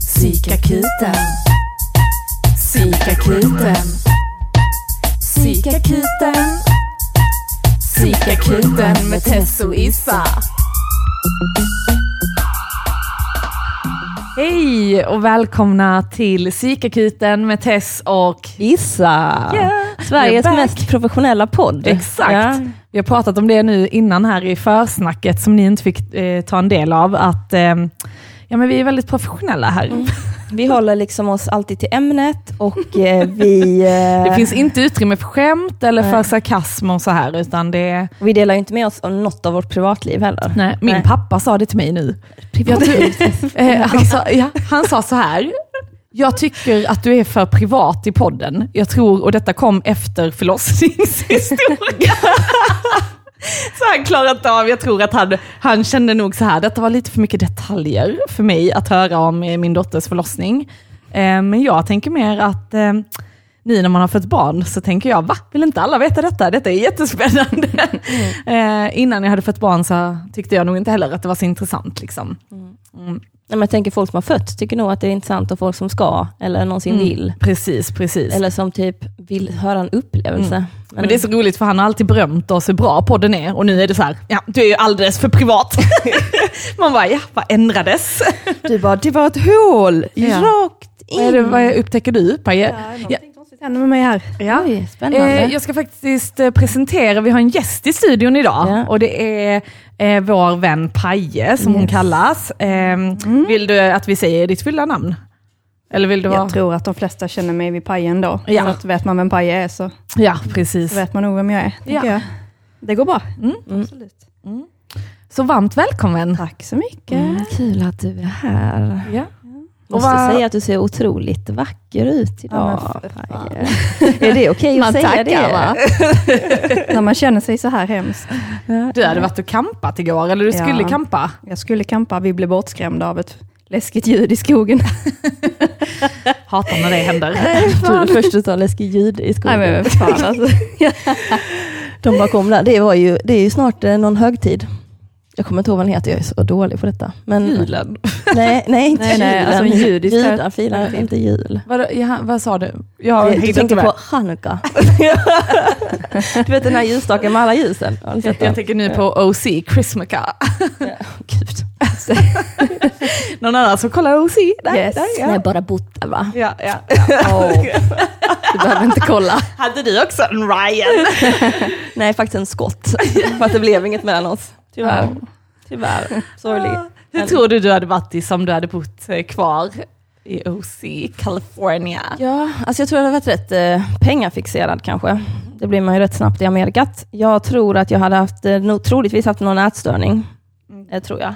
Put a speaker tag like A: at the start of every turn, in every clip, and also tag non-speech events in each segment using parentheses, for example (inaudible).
A: Psykakuten. Psykakuten. Psykakuten. Psykakuten med Tess och Issa. Hej och välkomna till Psykakuten med Tess och
B: Issa!
A: Yeah,
B: Sveriges mest professionella podd.
A: Exakt.
B: Ja.
A: Vi har pratat om det nu innan här i försnacket som ni inte fick eh, ta en del av. Att eh, ja, men vi är väldigt professionella här.
B: Vi håller liksom oss alltid till ämnet och eh, vi, (laughs) eh,
A: Det finns inte utrymme för skämt eller för
B: Nej.
A: sarkasm och så här. Utan det,
B: vi delar ju inte med oss om något av vårt privatliv heller.
A: nej, min
B: Nej.
A: pappa sa det till mig nu. (laughs) Eh, han, sa, ja, han sa så här. Jag tycker att du är för privat i podden. Jag tror, och detta kom efter förlossningshistoria. (laughs) (laughs) Så han klarar inte av, jag tror att han, han kände nog så här, detta var lite för mycket detaljer för mig att höra om min dotters förlossning. Eh, men jag tänker mer att eh, nu när man har fått barn så tänker jag, va? Vill inte alla veta detta? Detta är jättespännande. (laughs) Eh, innan jag hade fått barn så tyckte jag nog inte heller att det var så intressant. Liksom. Mm.
B: Nej, men jag tänker folk som har fött tycker nog att det är intressant och folk som ska eller någonsin
A: Mm.
B: vill.
A: Precis, precis.
B: Eller som typ vill höra en upplevelse.
A: Men det är så roligt för han har alltid berömt oss hur bra podden är och nu är det så här, ja du är ju alldeles för privat. (laughs) Man bara, ja vad ändrades?
B: Du bara, det var ett hål
A: Ja.
B: rakt in.
A: Vad, är det, vad upptäcker du Paje? Ja.
C: Händer med mig här.
A: Ja.
B: Oj, spännande.
A: Eh, jag ska faktiskt eh, presentera, vi har en gäst i studion idag
B: Ja.
A: och det är eh, vår vän Paje som hon
B: Yes.
A: kallas. Eh, Vill du att vi säger ditt fulla namn? Eller vill du vara...
C: Jag tror att de flesta känner mig vid pajen då.
A: Ja.
C: Så att vet man vem paje är så,
A: Ja, precis.
C: så vet man nog vem jag är.
A: Ja.
C: Jag. Det går bra.
A: Mm.
C: Absolut.
A: Så varmt välkommen.
C: Tack så mycket.
B: Mm, kul att du är här.
A: Ja.
B: Måste
A: vad-
B: säga att du ser otroligt vacker ut idag.
C: Ja,
B: är det okej
A: Man
B: att säga
A: tackar,
B: det?
A: va? (laughs)
C: När man känner sig så här hemskt.
A: Du hade varit och campat igår, eller du
C: Ja.
A: skulle campa?
C: Jag skulle kampa, vi blev bortskrämda av ett läskigt ljud i skogen. (laughs)
A: Hatar när det händer.
B: Jag trodde först du sa läskig ljud i skogen.
C: Nej men fan alltså. (laughs)
B: De bara kom där. Det, var ju, det är ju snart eh, någon högtid. Jag kommer inte ihåg vad den heter, jag är så dålig på detta. Men,
A: Julen.
B: Nej, nej inte
C: Nej, nej,
B: julen.
C: alltså en judisk
B: Judar firar inte jul.
A: Vad, ja, vad sa du? Jag
B: Du tänker
A: med.
B: på Chanukka. (laughs) du vet den här ljusstaken med alla ljusen? Den?
A: Jag tänker nu på OC, Chrismica.
B: Gud. (laughs)
A: Någon annan som kollar OC? Där,
C: Yes.
A: där,
B: Nej,
A: ja.
B: bara bott där va?
A: Ja, ja.
B: Du behöver inte kolla.
A: Hade du också en Ryan? (laughs)
B: Nej, faktiskt en skott. För att det blev inget mellan oss. Tyvärr. Tyvärr. Sorglig.
A: Hur tror du du hade varit i som du hade bott eh, kvar i OC, California?
B: Ja, alltså jag tror jag hade varit rätt eh, pengafixerad kanske. Det blir man ju rätt snabbt i Amerikat. Jag tror att jag hade haft, eh, nog, troligtvis haft någon ätstörning. Eh, tror jag.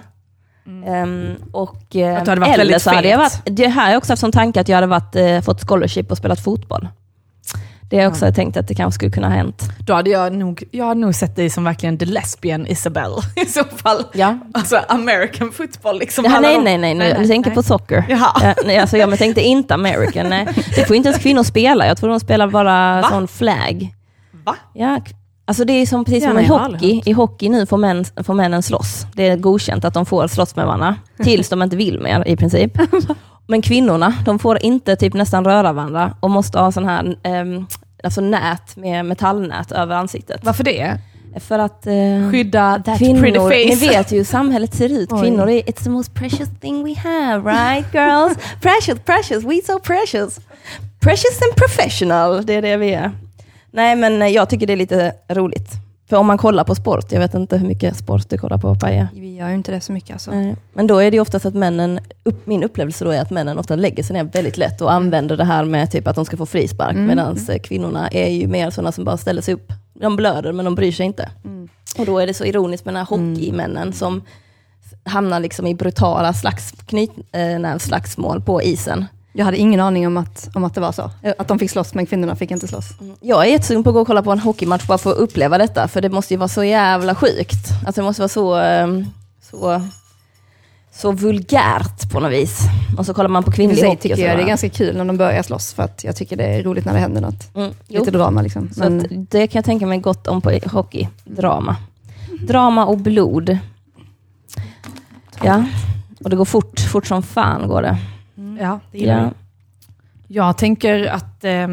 B: Ehm, och, eh, eller så hade jag varit, det här har jag också haft som tanke att jag hade varit, eh, fått scholarship och spelat fotboll. Det jag också tänkt att det kanske skulle kunna ha hänt.
A: Då hade jag nog, jag hade nog sett dig som verkligen the lesbian Isabel (laughs) i så fall.
B: Ja.
A: Alltså American football liksom.
B: Ja, nej, nej, nej, nej, du tänker på soccer.
A: Jaha.
B: Ja, nej, alltså, jag men tänkte inte American. Nej. Det får inte ens kvinnor spela. Jag tror de spelar bara
A: Va?
B: sån flag.
A: Va?
B: Ja, alltså det är som, precis
C: Ja,
B: som
C: nej,
B: i
C: jag
B: hockey. I hockey nu får, män, får männen slåss. Det är godkänt att de får slåss med varandra. (laughs) Tills de inte vill mer i princip. Men kvinnorna, de får inte typ nästan röra varandra och måste ha sån här ehm, alltså nät med metallnät över ansiktet.
A: Varför det?
B: För att eh,
A: Skydda that
B: kvinnor,
A: pretty
B: ni
A: face.
B: vet ju hur samhället ser ut.
C: Oj.
B: Kvinnor är, it's the most precious thing we have, right girls? (laughs) precious, precious, we so precious. Precious and professional, det är det vi är. Nej men eh, jag tycker det är lite roligt. För om man kollar på sport, jag vet inte hur mycket sport du kollar på Paja.
C: Vi gör ju inte det så mycket alltså.
B: Nej. Men då är det oftast att männen, upp, min upplevelse då är att männen ofta lägger sig ner väldigt lätt och använder det här med typ att de ska få frispark,
C: Mm.
B: medan kvinnorna är ju mer sådana som bara ställer sig upp. De blöder men de bryr sig inte.
C: Mm.
B: Och då är det så ironiskt med den här hockeymännen som hamnar liksom i brutala slags, knytnävsslagsmål på isen.
C: Jag hade ingen aning om att, om att det var så. Att de fick slåss men kvinnorna fick inte slåss.
B: Jag är jättesugen på att gå och kolla på en hockeymatch bara för att uppleva detta, för det måste ju vara så jävla sjukt. Alltså det måste vara så, ehm, så, så vulgärt på något vis. Och så kollar man på kvinnlig hockey.
C: tycker jag det är ganska kul när de börjar slåss för att jag tycker det är roligt när det händer något.
B: Mm.
C: Lite drama liksom.
B: Så
C: Men,
B: att det kan jag tänka mig gott om på hockey. Drama. Drama och blod. Ja. Och det går fort, fort som fan går det.
A: Ja, det gillar
B: Ja.
A: jag. Tänker att eh,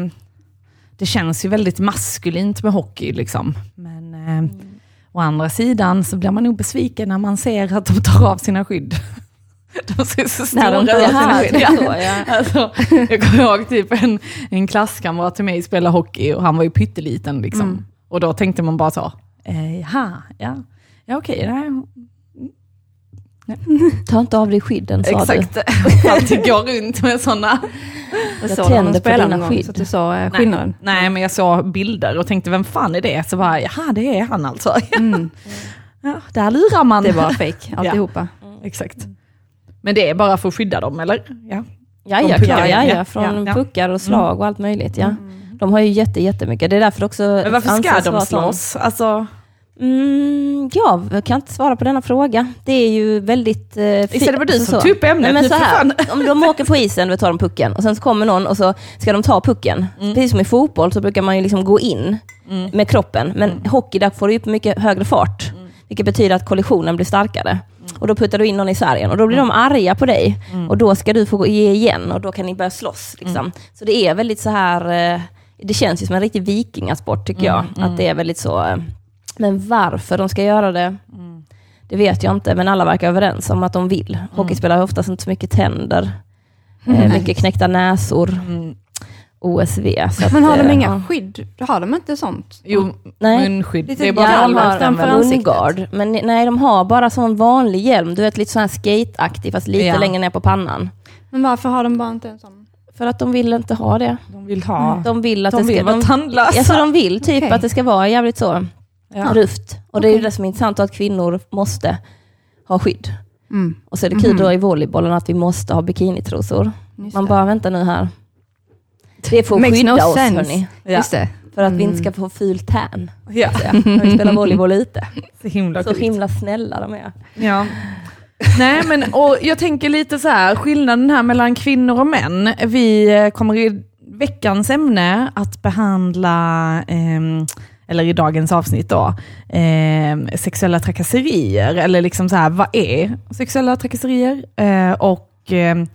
A: det känns ju väldigt maskulint med hockey. Liksom. Men eh, å andra sidan så blir man nog besviken när man ser att de tar av sina skydd. (laughs) De ser så stora
B: När de
A: ut,
B: ja.
A: Alltså, jag kommer ihåg typ en, en klasskamrat till mig spelade hockey och han var ju pytteliten. Liksom.
B: Mm.
A: Och då tänkte man bara så, eh, jaha, ja, ja okej, nej,
B: Ta inte av dig skydden sa du.
A: exakt. (laughs) Alltid går runt med sådana.
C: Jag
B: Jag
C: honom
B: på dina
C: gång
B: skydd.
C: så att du såg eh,
A: Nej,
C: skillnaden.
A: nej, men jag såg bilder och tänkte, vem fan är det? Så bara, jaha, det är han alltså.
C: Mm. (laughs)
A: Ja, där lurar man.
C: Det var fake (laughs) alltihopa.
A: Exakt. Men det är bara för att skydda dem, eller? Ja.
B: Ja, ja,
A: puckar,
B: klar, ja,
A: ja.
B: ja, från
A: Ja, ja.
B: puckar och slag och allt möjligt. Ja. De har ju jätte, jättemycket. Det är därför också...
A: Men varför ska de slåss? Alltså,
B: Mm, jag kan inte svara på denna fråga. Det är ju väldigt... Eh,
A: det var du som tog upp ämnet
B: Nej, men så
A: för
B: här. Om de åker på isen, då tar de pucken och sen så kommer någon och så ska de ta pucken.
A: Mm.
B: Precis som i fotboll så brukar man ju liksom gå in med kroppen. Men
A: Mm.
B: hockey, där får du upp mycket högre fart. Vilket betyder att kollisionen blir starkare.
A: Mm.
B: Och då puttar du in någon i sargen och då blir de arga på dig. Och då ska du få gå- ge igen och då kan ni börja slåss. Liksom.
A: Mm.
B: Så det är väldigt så här, eh, det känns ju som en riktig vikingasport tycker jag.
A: Mm,
B: Att det är väldigt så, eh, men varför de ska göra det,
A: Mm.
B: det vet jag inte. Men alla verkar överens om att de vill.
A: Mm.
B: Hockeyspelare har oftast inte så mycket tänder. Eh, mycket knäckta näsor.
A: mm,
B: OSV. Så att,
C: Men har de
B: eh,
C: inga
B: ja.
C: skydd? Har de inte sånt?
A: jo,
B: Nej.
A: munskydd.
C: Lite
A: Det är bara
B: Ja, de har
C: framför ansiktet.
B: Men nej, de har bara sån vanlig hjälm. Du vet, lite sån här skate-aktig, fast lite
A: Ja.
B: längre ner på pannan.
C: Men varför har de bara inte en sån?
B: För att de vill inte ha det.
A: De vill ha...
B: De vill att
A: De
B: det
A: vill
B: ska...
A: vara
B: De,
A: tandlösa.
B: alltså, de vill typ
C: Okej.
B: att det ska vara jävligt så
A: Ja.
B: rufft. Och det är ju det som är intressant, att kvinnor måste ha skydd.
C: Mm.
B: Och så är det kul
C: Mhm.
B: då i volleybollen att vi måste ha bikinitrosor.
C: Just
B: Man
C: det.
B: bara, vänta nu här. Det att
C: Makes
B: skydda
C: no
B: oss
C: sense.
B: hörni.
A: Ja.
C: Just det.
B: För att vi
C: Mm.
B: inte ska få ful tan.
A: Ja.
B: När vi spelar volleyboll ute. (laughs)
A: Så himla
B: Så himla snälla de är.
A: Ja. Nej men och jag tänker lite så här, skillnaden här mellan kvinnor och män. Vi eh, kommer i veckans ämne att behandla, ehm, eller i dagens avsnitt då, ehm, sexuella trakasserier. Eller liksom så här, vad är sexuella trakasserier? Eh, och ehm,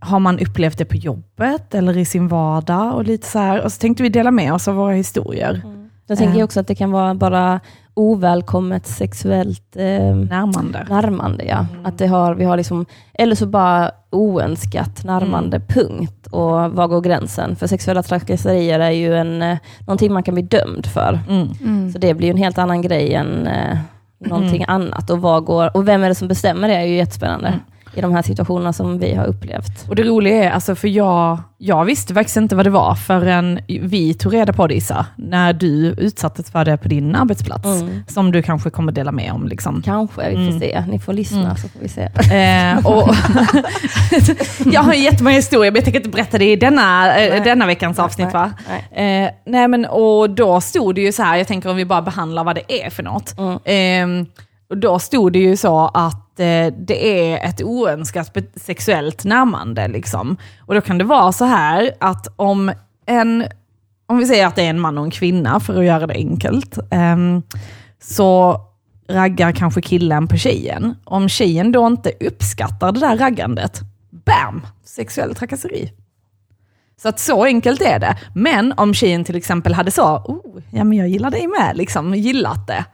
A: har man upplevt det på jobbet eller i sin vardag? Och lite så här. Och så tänkte vi dela med oss av våra historier.
B: Jag tänker
A: Eh.
B: också att det kan vara bara ovälkommet sexuellt eh,
A: Närmande.
B: närmande. Ja.
A: Mm.
B: Att det har, vi har liksom, eller så bara oönskat närmande,
A: Mm.
B: punkt. Och var går gränsen? För sexuella trakasserier är ju en, eh, någonting man kan bli dömd för.
A: Mm.
C: Mm.
B: Så det blir en helt annan grej än eh, någonting annat. Och, vad går, och vem är det som bestämmer det är ju jättespännande. I de här situationerna som vi har upplevt.
A: Och det roliga är, alltså för jag, jag visste faktiskt inte vad det var förrän vi tog reda på det Issa, när du utsattes för det på din arbetsplats.
B: Mm.
A: Som du kanske kommer dela med om. Liksom.
B: Kanske, vi får
A: Mm.
B: se. Ni får lyssna
A: Mm.
B: så får vi se.
A: Eh, och (laughs) jag har jättemånga historier, men jag tänker inte berätta det i denna, eh,
B: Nej.
A: denna veckans avsnitt. Va?
B: Nej.
A: Eh, nej men, och då stod det ju så här, jag tänker om vi bara behandlar vad det är för något. Eh, och då stod det ju så att eh, det är ett oönskat sexuellt närmande. Liksom. Och då kan det vara så här att om en, om vi säger att det är en man och en kvinna för att göra det enkelt, eh, så raggar kanske killen på tjejen. Om tjejen då inte uppskattar det där raggandet, bam, sexuell trakasseri. Så att så enkelt är det. Men om tjejen till exempel hade så, oh, ja men jag gillar dig med, liksom gillat det.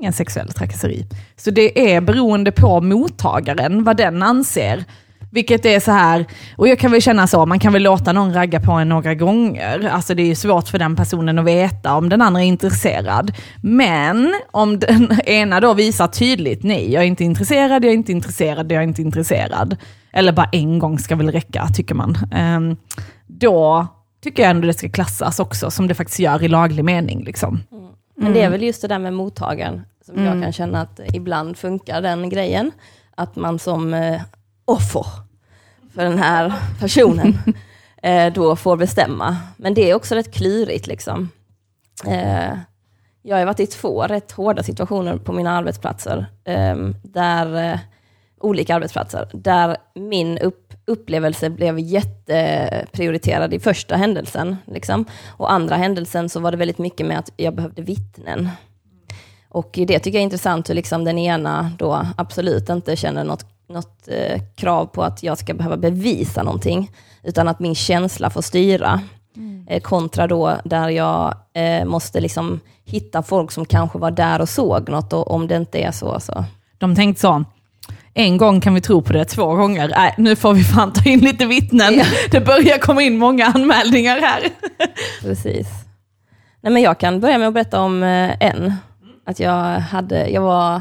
A: Ingen sexuell trakasseri. Så det är beroende på mottagaren, vad den anser. Vilket är så här, och jag kan väl känna så, man kan väl låta någon ragga på en några gånger. Alltså det är ju svårt för den personen att veta om den andra är intresserad. Men om den (laughs) ena då visar tydligt, nej jag är inte intresserad, jag är inte intresserad, jag är inte intresserad. Eller bara en gång ska väl räcka, tycker man. Ehm, då tycker jag ändå det ska klassas också, som det faktiskt gör i laglig mening. Liksom. Mm.
B: Men det är väl just det där med mottagaren, som
A: Mm.
B: jag kan känna att ibland funkar den grejen. Att man som eh, offer för den här personen (laughs) eh, då får bestämma. Men det är också rätt klurigt. Liksom. Eh, jag har varit i två rätt hårda situationer på mina arbetsplatser, eh, där, eh, olika arbetsplatser, där min upp, upplevelse blev jätteprioriterad i första händelsen. Liksom. Och andra händelsen så var det väldigt mycket med att jag behövde vittnen. Och det tycker jag är intressant hur liksom den ena då absolut inte känner något, något eh, krav på att jag ska behöva bevisa någonting, utan att min känsla får styra. Eh, kontra då där jag eh, måste liksom hitta folk som kanske var där och såg något och om det inte är så så.
A: De tänkte så, en gång kan vi tro på det, två gånger, nej nu får vi fan ta in lite vittnen.
B: Ja. (laughs)
A: Det börjar komma in många anmälningar här. (laughs)
B: Precis. Nej, men jag kan börja med att berätta om eh, en. Att jag, hade, jag var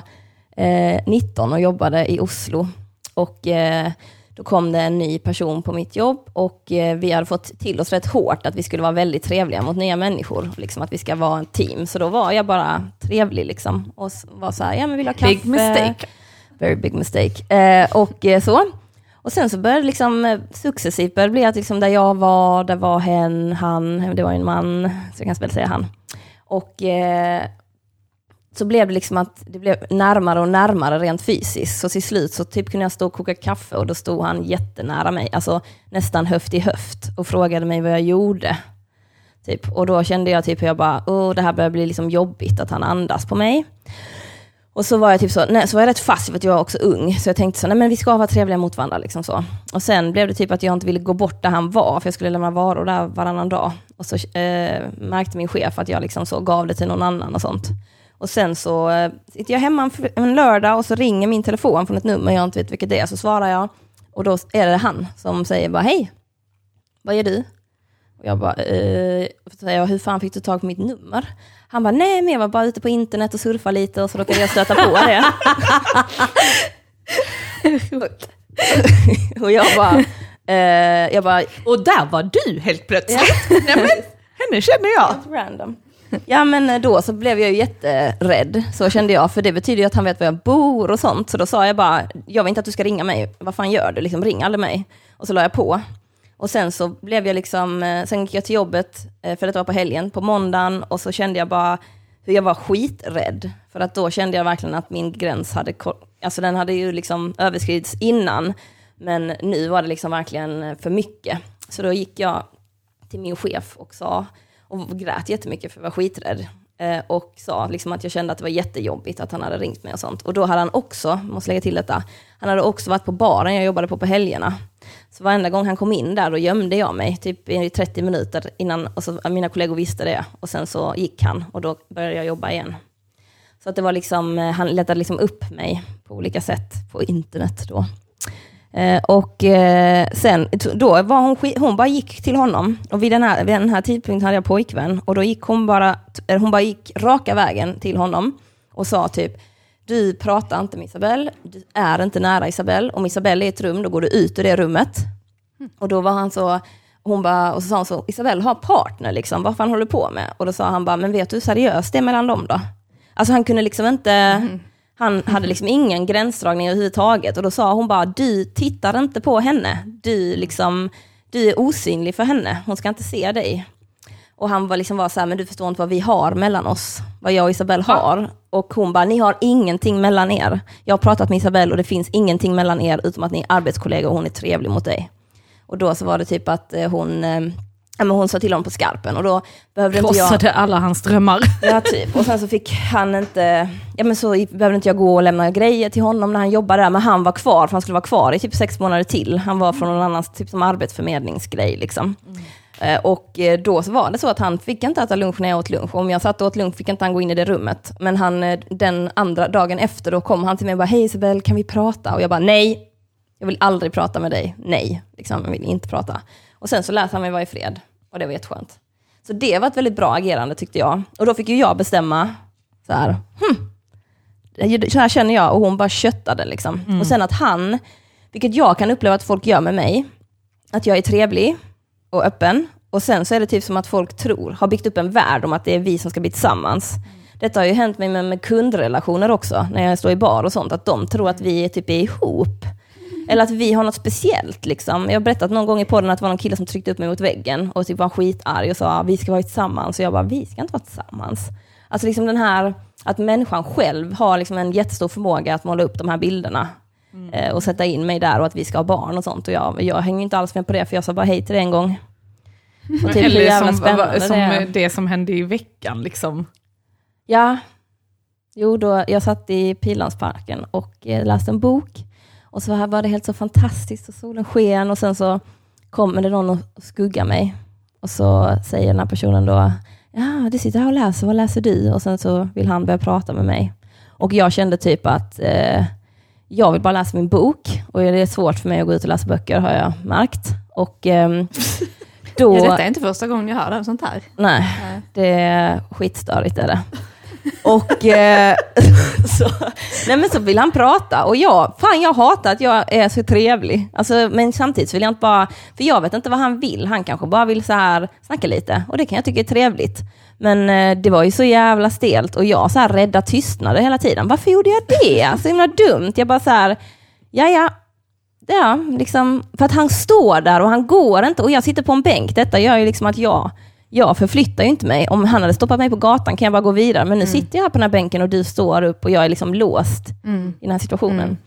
B: eh, 19 och jobbade i Oslo. Och eh, då kom det en ny person på mitt jobb och eh, vi hade fått till oss rätt hårt att vi skulle vara väldigt trevliga mot nya människor. Liksom att vi ska vara ett team. Så då var jag bara trevlig liksom. Och var så här, ja men vill ha kaffe?
A: Big mistake.
B: Very big mistake. Eh, och eh, så. Och sen så började det liksom eh, successivt började bli att liksom där jag var, där var hen, han, det var en man, så jag kan väl säga han. Och eh, så blev det liksom att det blev närmare och närmare rent fysiskt. Så till slut så typ kunde jag stå och koka kaffe och då stod han jättenära mig, alltså nästan höft i höft och frågade mig vad jag gjorde. Typ. Och då kände jag typ hur jag bara, oh, det här börjar bli liksom jobbigt att han andas på mig. Och så var jag typ så, nej, så var jag rätt fast för att jag var också ung, så jag tänkte så, nej men vi ska vara trevliga mot varandra. Liksom så. Och sen blev det typ att jag inte ville gå bort där han var, för jag skulle lämna varor där varannan dag. Och så eh, märkte min chef att jag liksom så gav det till någon annan och sånt. Och sen så eh, sitter jag hemma en, en lördag och så ringer min telefon från ett nummer jag inte vet vilket det är, så svarar jag. Och då är det han som säger bara, hej, vad gör du? Och jag bara, eh, säger hur fan fick du tag på mitt nummer? Han bara, nej men jag var bara ute på internet och surfade lite och så råkade jag stöta på det. (laughs) (laughs) och jag bara, eh, jag bara,
A: Och där var du helt plötsligt. Nej, men, henne känner jag.
B: Helt random. Ja men då så blev jag ju jätterädd, så kände jag, för det betyder ju att han vet var jag bor och sånt. Så då sa jag bara, jag vill inte att du ska ringa mig, vad fan gör du? Liksom, ring aldrig mig. Och så la jag på. Och sen så blev jag liksom, eh, sen gick jag till jobbet, eh, för det var på helgen, på måndagen, och så kände jag bara hur jag var skiträdd. För att då kände jag verkligen att min gräns hade, alltså den hade ju liksom överskridits innan, men nu var det liksom verkligen eh, för mycket. Så då gick jag till min chef och sa, och grät jättemycket för jag var skiträdd. Och sa liksom att jag kände att det var jättejobbigt att han hade ringt mig och sånt. Och då hade han också, måste lägga till detta, han hade också varit på baren jag jobbade på på helgerna. Så varenda gång han kom in där, då gömde jag mig, typ i 30 minuter innan, och så, mina kollegor visste det. Och sen så gick han och då började jag jobba igen. Så att det var liksom, eh, han letade liksom upp mig på olika sätt på internet då. Eh, och eh, sen, då var hon, hon bara gick till honom. Och vid den, här, vid den här tidpunkten hade jag pojkvän. Och då gick hon bara, hon bara gick raka vägen till honom och sa typ, du pratar inte med Isabelle, du är inte nära Isabelle. Om Isabelle är i ett rum, då går du ut ur det rummet. Och då var han så, hon bara, och så sa hon så, Isabelle har partner liksom, vad fan håller du på med? Och då sa han bara, men vet du hur seriöst det är mellan dem då? Alltså han kunde liksom inte, han hade liksom ingen gränsdragning överhuvudtaget. Och då sa hon bara, du tittar inte på henne. Du, liksom, du är osynlig för henne, hon ska inte se dig. Och han var liksom var så här, men du förstår inte vad vi har mellan oss. Vad jag och Isabelle har. Och hon bara, ni har ingenting mellan er. Jag har pratat med Isabelle och det finns ingenting mellan er utom att ni är arbetskollegor och hon är trevlig mot dig. Och då så var det typ att eh, hon, eh, ja, men hon sa till honom på skarpen och då behövde inte jag...
A: Krossade alla hans drömmar.
B: Ja, typ. Och sen så fick han inte, ja men så behövde inte jag gå och lämna grejer till honom när han jobbade där, men han var kvar, för han skulle vara kvar i typ sex månader till. Han var från någon annans, typ som arbetsförmedlingsgrej liksom. Eh, Och eh, då så var det så att han fick inte äta lunch när jag åt lunch. Om jag satt och åt lunch fick inte han gå in i det rummet. Men han, eh, den andra dagen efter, då kom han till mig och bara, hej Isabel, kan vi prata? Och jag bara, nej, jag vill aldrig prata med dig. Nej, liksom, jag vill inte prata. Och sen så lät han mig vara i fred. Och det var jätteskönt. Så det var ett väldigt bra agerande tyckte jag. Och då fick ju jag bestämma, så här, hm, så här känner jag. Och hon bara köttade liksom. Och sen att han, vilket jag kan uppleva att folk gör med mig, att jag är trevlig och öppen. Och sen så är det typ som att folk tror, har byggt upp en värld om att det är vi som ska bli tillsammans. Detta har ju hänt mig med, med kundrelationer också, när jag står i bar och sånt, att de tror att vi är typ är ihop. Eller att vi har något speciellt. Liksom. Jag har berättat någon gång i podden att det var någon kille som tryckte upp mig mot väggen och typ var skitarg och sa ah, vi ska vara tillsammans. Och jag bara, vi ska inte vara tillsammans. Alltså liksom den här, att människan själv har liksom en jättestor förmåga att måla upp de här bilderna. Eh, och sätta in mig där och att vi ska ha barn och sånt. Och jag, jag hänger inte alls med på det, för jag sa bara hej till det en gång. Och typ
A: Eller
B: jävla
A: som,
B: spännande
A: som
B: det
A: det som hände i veckan. Liksom.
B: Ja, jo, då, jag satt i Pilansparken och eh, läste en bok. Och så var det helt så fantastiskt och solen sken och sen så kommer det någon och skuggar mig. Och så säger den här personen då, ja du sitter här och läser, vad läser du? Och sen så vill han börja prata med mig. Och jag kände typ att eh, jag vill bara läsa min bok och det är svårt för mig att gå ut och läsa böcker har jag märkt. Och ehm, (laughs) då...
C: Ja, detta är inte första gången jag hör om sånt här.
B: Nej,
C: Nej.
B: det är skitstörigt är det. Och eh, (laughs) så, nej men så vill han prata och jag, fan jag hatar att jag är så trevlig. Alltså, men samtidigt vill jag inte bara, för jag vet inte vad han vill. Han kanske bara vill så här snacka lite och det kan jag tycka är trevligt. Men eh, det var ju så jävla stelt och jag så här rädda tystnader hela tiden. Varför gjorde jag det? (laughs) Så himla dumt. Jag bara så här, ja ja, Ja, liksom, för att han står där och han går inte och jag sitter på en bänk. Detta gör ju liksom att jag, jag förflyttar ju inte mig. Om han hade stoppat mig på gatan kan jag bara gå vidare. Men nu sitter jag här på den här bänken och du står upp och jag är liksom låst i den här situationen.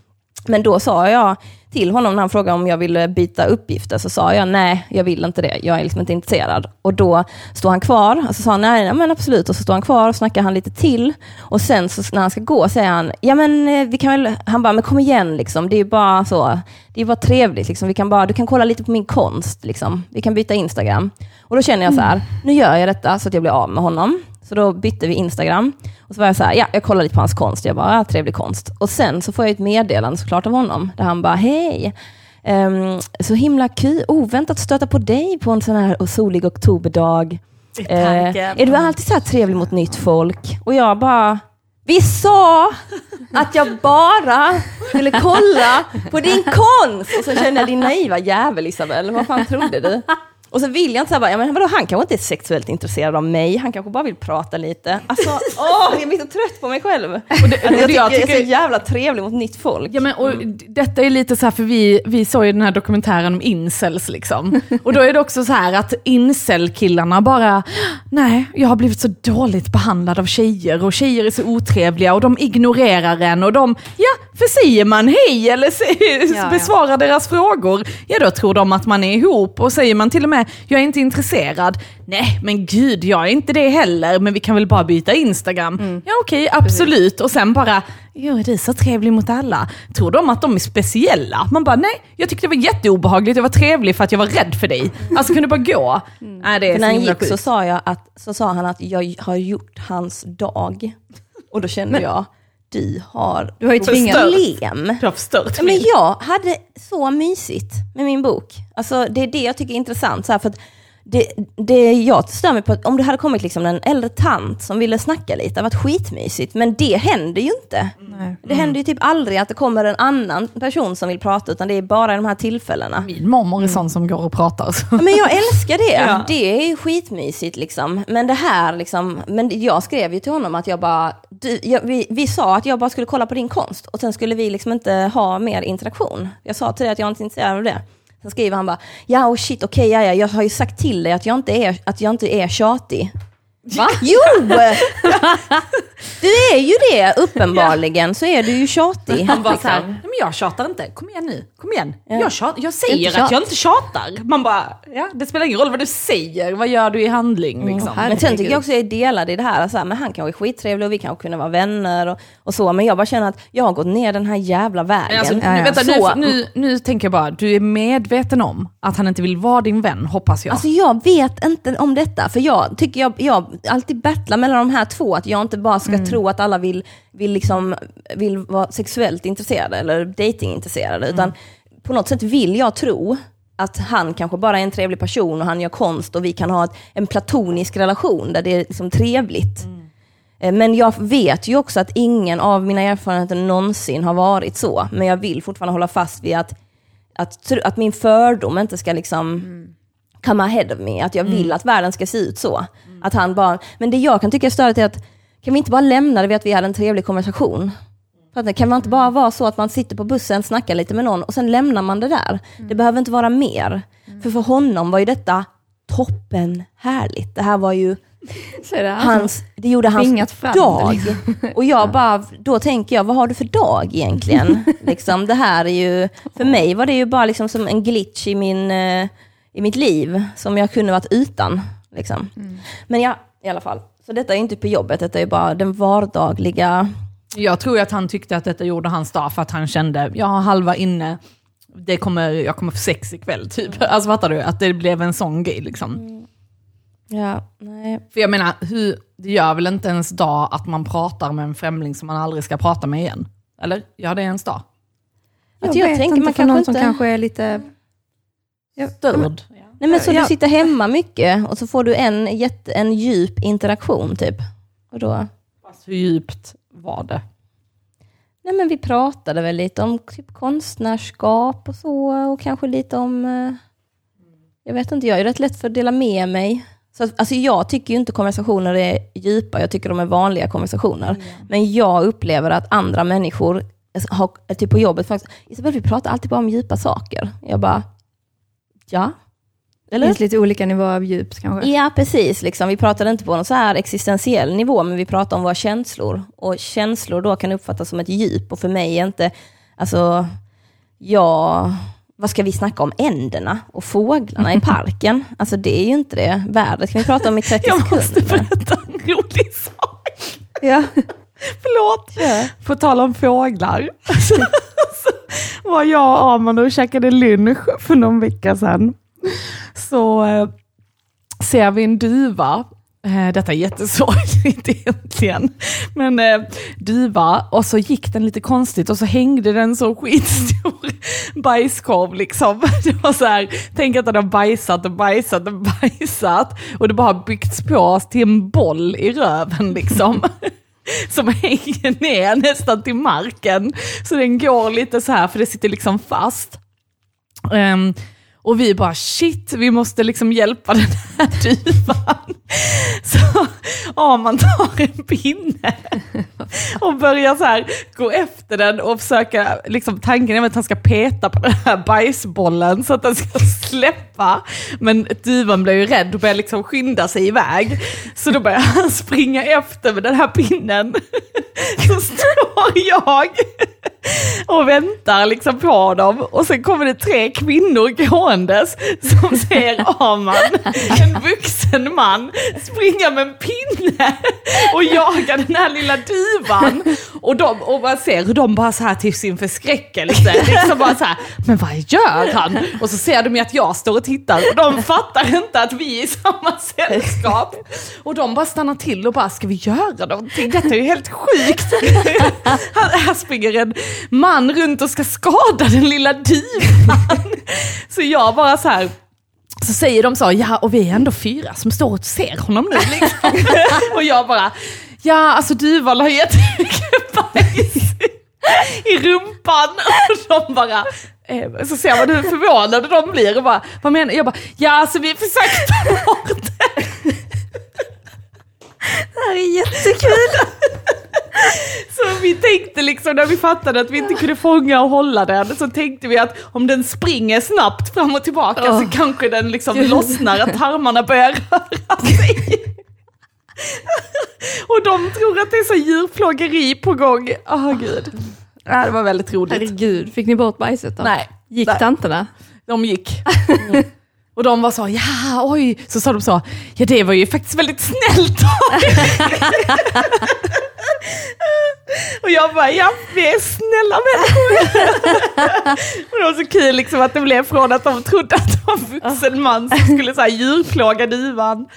B: Men då sa jag till honom när han frågade om jag ville byta uppgifter, så sa jag nej, jag vill inte det. Jag är liksom inte intresserad. Och då står han kvar, och så sa han nej, nej men absolut. Och så står han kvar och snackar han lite till. Och sen så när han ska gå säger han, ja men eh, vi kan väl, han bara, men kom igen liksom. Det är bara så, det är bara trevligt liksom. Vi kan bara, du kan kolla lite på min konst liksom. Vi kan byta Instagram. Och då känner jag så här, nu gör jag detta så att jag blir av med honom. Så då bytte vi Instagram. Och så var jag så här, ja, jag kollar lite på hans konst. Jag bara, ja, trevlig konst. Och sen så får jag ett meddelande såklart av honom, där han bara, hej, ehm, så himla kul, oväntat stöta på dig på en sån här solig oktoberdag. Eh, är du alltid så här trevlig mot nytt folk? Och jag bara, vi sa att jag bara skulle kolla på din konst! Och så kände jag, din naiva jävel Isabel, vad fan trodde du? Och så vill jag inte säga, ja, men vadå, han kanske inte är sexuellt intresserad av mig, han kanske bara vill prata lite. Alltså, (laughs) åh, jag blir så trött på mig själv. Och det, jag, tycker jag, är så jävla trevlig mot nytt folk.
A: Ja, men, och d- Detta är lite så här, för vi, vi såg ju den här dokumentären om incels liksom. (laughs) Och då är det också så här att incel-killarna bara, nej, jag har blivit så dåligt behandlad av tjejer och tjejer är så otrevliga och de ignorerar en och de, ja, för säger man hej eller se- (laughs)
C: ja.
A: besvarar deras frågor, ja då tror de att man är ihop och säger man till och med, jag är inte intresserad, nej men gud, jag är inte det heller, men vi kan väl bara byta Instagram. Ja okej, absolut. Och sen bara, jo du är så trevlig mot alla. Tror de att de är speciella? Man bara, nej, jag tyckte det var jätteobehagligt, jag var trevlig för att jag var rädd för dig. Alltså kan du bara gå? Nej, det är
B: För när han gick så sa, jag att, så sa han att jag har gjort hans dag. Och då kände jag, du har,
C: Du har ju tvingat...
B: problem.
A: Du har förstört
B: Ja, men jag hade så mysigt med min bok. Alltså, det är det jag tycker är intressant. Så här, för att det, det jag stör mig på, om det hade kommit liksom en äldre tant som ville snacka lite, det hade varit skitmysigt. Men det händer ju inte.
C: Nej.
B: Det händer ju typ aldrig att det kommer en annan person som vill prata, utan det är bara i de här tillfällena.
A: Min mormor är sån som går och pratar.
B: Ja, Men jag älskar det. (laughs)
A: Ja.
B: Det är skitmysigt liksom. Men det här liksom, men jag skrev ju till honom att jag bara, du, jag, vi, vi sa att jag bara skulle kolla på din konst och sen skulle vi liksom inte ha mer interaktion. Jag sa till dig att jag inte är intresserad av det. Sen skriver han bara, ja och shit okej, ja, ja, jag har ju sagt till dig att jag inte är, att jag inte är tjatig.
C: Va?
B: Jo! (laughs) Du är ju det, uppenbarligen så är du ju tjatig.
A: Han bara så här,
B: liksom.
A: nej men jag tjatar inte, kom igen nu, kom igen.
B: Ja.
A: Jag, tjat, jag säger att jag inte tjatar. Man bara, ja det spelar ingen roll vad du säger, vad gör du i handling liksom.
B: Men sen tycker jag också jag är delad i det här, så här, men han kanske är skittrevlig och vi kanske kunde vara vänner och, och så, men jag bara känner att jag har gått ner den här jävla vägen.
A: Alltså,
C: Ja,
A: nu,
C: ja.
A: vänta, nu, nu, nu tänker jag bara, du är medveten om att han inte vill vara din vän, hoppas jag.
B: Alltså jag vet inte om detta, för jag tycker jag, jag alltid battlar mellan de här två, att jag inte bara ska tro att alla vill, vill, liksom, vill vara sexuellt intresserade eller datingintresserade, utan på något sätt vill jag tro att han kanske bara är en trevlig person och han gör konst och vi kan ha ett, en platonisk relation där det är liksom trevligt. Eh, Men jag vet ju också att ingen av mina erfarenheter någonsin har varit så, men jag vill fortfarande hålla fast vid att, att, att min fördom inte ska liksom come ahead of me, att jag vill att världen ska se ut så. Att han bara, men det jag kan tycka är störigt är att, kan vi inte bara lämna det vid att vi hade en trevlig konversation? Kan man inte bara vara så att man sitter på bussen, snackar lite med någon och sen lämnar man det där? Det behöver inte vara mer. För för honom var ju detta toppen härligt. Det här var ju (laughs)
C: det
B: hans, det gjorde hans
C: fram
B: dag.
C: liksom. (laughs)
B: Och jag bara, då tänker jag, vad har du för dag egentligen? (laughs) liksom, det här är ju, för mig var det ju bara liksom som en glitch i, min, eh, i mitt liv, som jag kunde varit utan. Liksom. Men ja, i alla fall. Så detta är inte på jobbet, detta är bara den vardagliga
A: Jag tror att han tyckte att detta gjorde hans dag för att han kände, jag har halva inne, det kommer, jag kommer få sex ikväll typ. (laughs) Alltså fattar du? Att det blev en sån grej liksom.
B: Ja, nej.
A: För jag menar, hur, det gör väl inte ens dag att man pratar med en främling som man aldrig ska prata med igen? Eller? Gör det ens dag?
B: Att jag
C: vet
B: tänker
C: inte,
B: man
C: för någon
B: kanske
C: som
B: inte-
C: kanske är lite...
A: Störd?
B: Nej men så
C: Ja.
B: du sitter hemma mycket och så får du en, jätte, en djup interaktion typ. Och då,
A: Fast hur djupt var det?
B: nej men vi pratade väl lite om typ konstnärskap och så och kanske lite om, eh, jag vet inte, jag är rätt lätt för att dela med mig. Så alltså jag tycker ju inte konversationer är djupa, jag tycker de är vanliga konversationer. Men jag upplever att andra människor har, typ på jobbet, faktiskt, Isabel vi pratar alltid bara om djupa saker. Jag bara, ja.
C: Det
B: Eller?
C: finns lite olika nivåer av djup kanske.
B: Ja, precis. Liksom. Vi pratade inte på någon så här existentiell nivå, men vi pratade om våra känslor. Och känslor då kan uppfattas som ett djup. Och för mig är inte, alltså, ja, vad ska vi snacka om? Änderna och fåglarna i (laughs) parken. Alltså det är ju inte det. Vädret kan vi prata om i 30
A: Jag måste
B: sekunder.
A: berätta en rolig sak.
B: Ja. (laughs)
A: Förlåt.
B: Ja.
A: På tal om fåglar. (laughs) så var jag och Armand och käkade lunch för någon vecka sedan. (laughs) Så eh, ser vi en duva. Eh, detta är jättesorgligt (laughs) egentligen. Men eh, duva, och så gick den lite konstigt och så hängde den så skitstor (laughs) bajskorv liksom. Det var så här, tänk att den har bajsat och bajsat och bajsat och det bara byggts på till en boll i röven liksom som hänger ner nästan till marken. Så den går lite så här, för det sitter liksom fast. Ehm, och vi bara shit, vi måste liksom hjälpa den här (laughs) duvan. Så man tar en pinne och börjar så här gå efter den och försöka, liksom tanken är att han ska peta på den här bajsbollen så att den ska släppa. Men duvan blir ju rädd och börjar liksom skynda sig iväg. Så då börjar han springa efter med den här pinnen. Så står jag och väntar liksom på dem och sen kommer det tre kvinnor gåendes som ser Aman, en vuxen man, springa med en pinne och jaga den här lilla duvan. Och, de, och man ser hur de bara så här till sin förskräckelse, liksom bara så här, men vad gör han? Och så ser de ju att jag står och tittar och de fattar inte att vi är i samma sällskap. Och de bara stannar till och bara, ska vi göra någonting? Detta är ju helt sjukt. Här, här springer en man runt och ska skada den lilla duvan. (laughs) Så jag bara så här, så säger de så, ja och vi är ändå fyra som står och ser honom nu. Liksom. (laughs) och jag bara, ja alltså duvan har jättemycket bajs i rumpan. Och de bara, eh, så ser man hur förvånade de blir och bara, vad menar du? Jag bara, ja alltså vi försökte ta bort det.
C: Det här är jättekul! (laughs) (laughs)
A: Så vi tänkte liksom när vi fattade att vi inte kunde fånga och hålla den så tänkte vi att om den springer snabbt fram och tillbaka så kanske den liksom lossnar, att tarmarna börjar röra sig. (laughs) och de tror att det är så djurplågeri på gång. Åh gud. Ja, det var väldigt roligt.
C: Herregud, fick ni bort bajset då?
A: Nej,
C: Gick
A: Nej.
C: tanterna?
A: de gick. (laughs) Och de var så, ja oj, så sa de så, ja det var ju faktiskt väldigt snällt av er." (laughs) Och jag bara, ja vi är snälla människor. (laughs) och det var så kul liksom att det blev från att de trodde att det var en vuxen man som skulle så här, djurplåga duvan.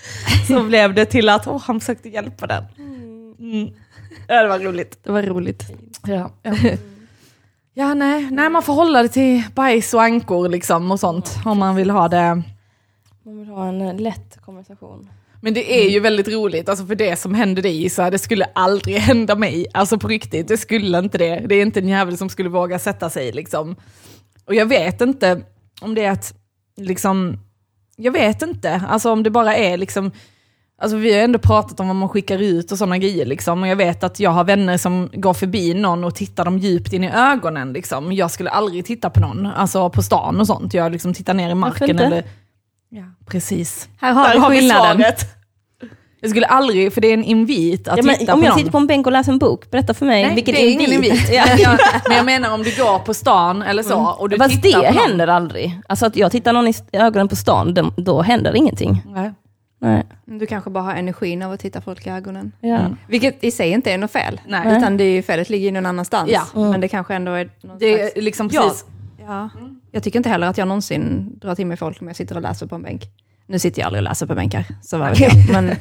A: Så blev det till att oh, han försökte hjälpa den. Mm. Ja, det var roligt.
C: Det var roligt.
A: Ja, ja. Ja nej, nej, man får hålla det till bajs och ankor liksom och sånt om man vill ha det.
B: Man vill ha en eh, lätt konversation.
A: Men det är ju väldigt roligt, alltså för det som hände dig så det skulle aldrig (laughs) hända mig. Alltså på riktigt, det skulle inte det. Det är inte en jävel som skulle våga sätta sig liksom. Och jag vet inte om det är att, liksom, jag vet inte, alltså om det bara är liksom, alltså vi har ändå pratat om vad man skickar ut och sådana grejer liksom. Och jag vet att jag har vänner som går förbi någon och tittar dem djupt in i ögonen liksom. Jag skulle aldrig titta på någon, alltså på stan och sånt. Jag liksom tittar ner i marken eller... Ja, precis.
C: Här har
A: Där
C: vi
A: vi svaret. Jag skulle aldrig, för det är en invit att
B: Ja, men
A: titta
B: om jag
A: någon.
B: sitter på en bänk och läser en bok, berätta för mig
A: Nej,
B: vilken
A: det är ingen invit. (laughs)
B: Ja.
A: Ja, men jag menar om du går på stan eller så och du
B: Mm. Fast
A: tittar
B: det
A: på någon.
B: händer aldrig. Alltså att jag tittar någon i ögonen på stan, då, då händer ingenting.
A: Nej.
B: Nej.
C: Du kanske bara har energin av att titta folk i ögonen.
B: Ja.
A: Mm.
C: Vilket i sig inte är något fel.
A: Nej.
C: Utan det är ju felet ligger ju någon annanstans.
A: Ja.
B: Mm.
C: Men det kanske ändå är
A: Det
C: slags...
A: är liksom
C: Ja.
A: precis...
C: Ja. Jag tycker inte heller att jag någonsin drar till mig folk om jag sitter och läser på en bänk. Nu sitter jag aldrig och läser på bänkar, så vad. (laughs) Men,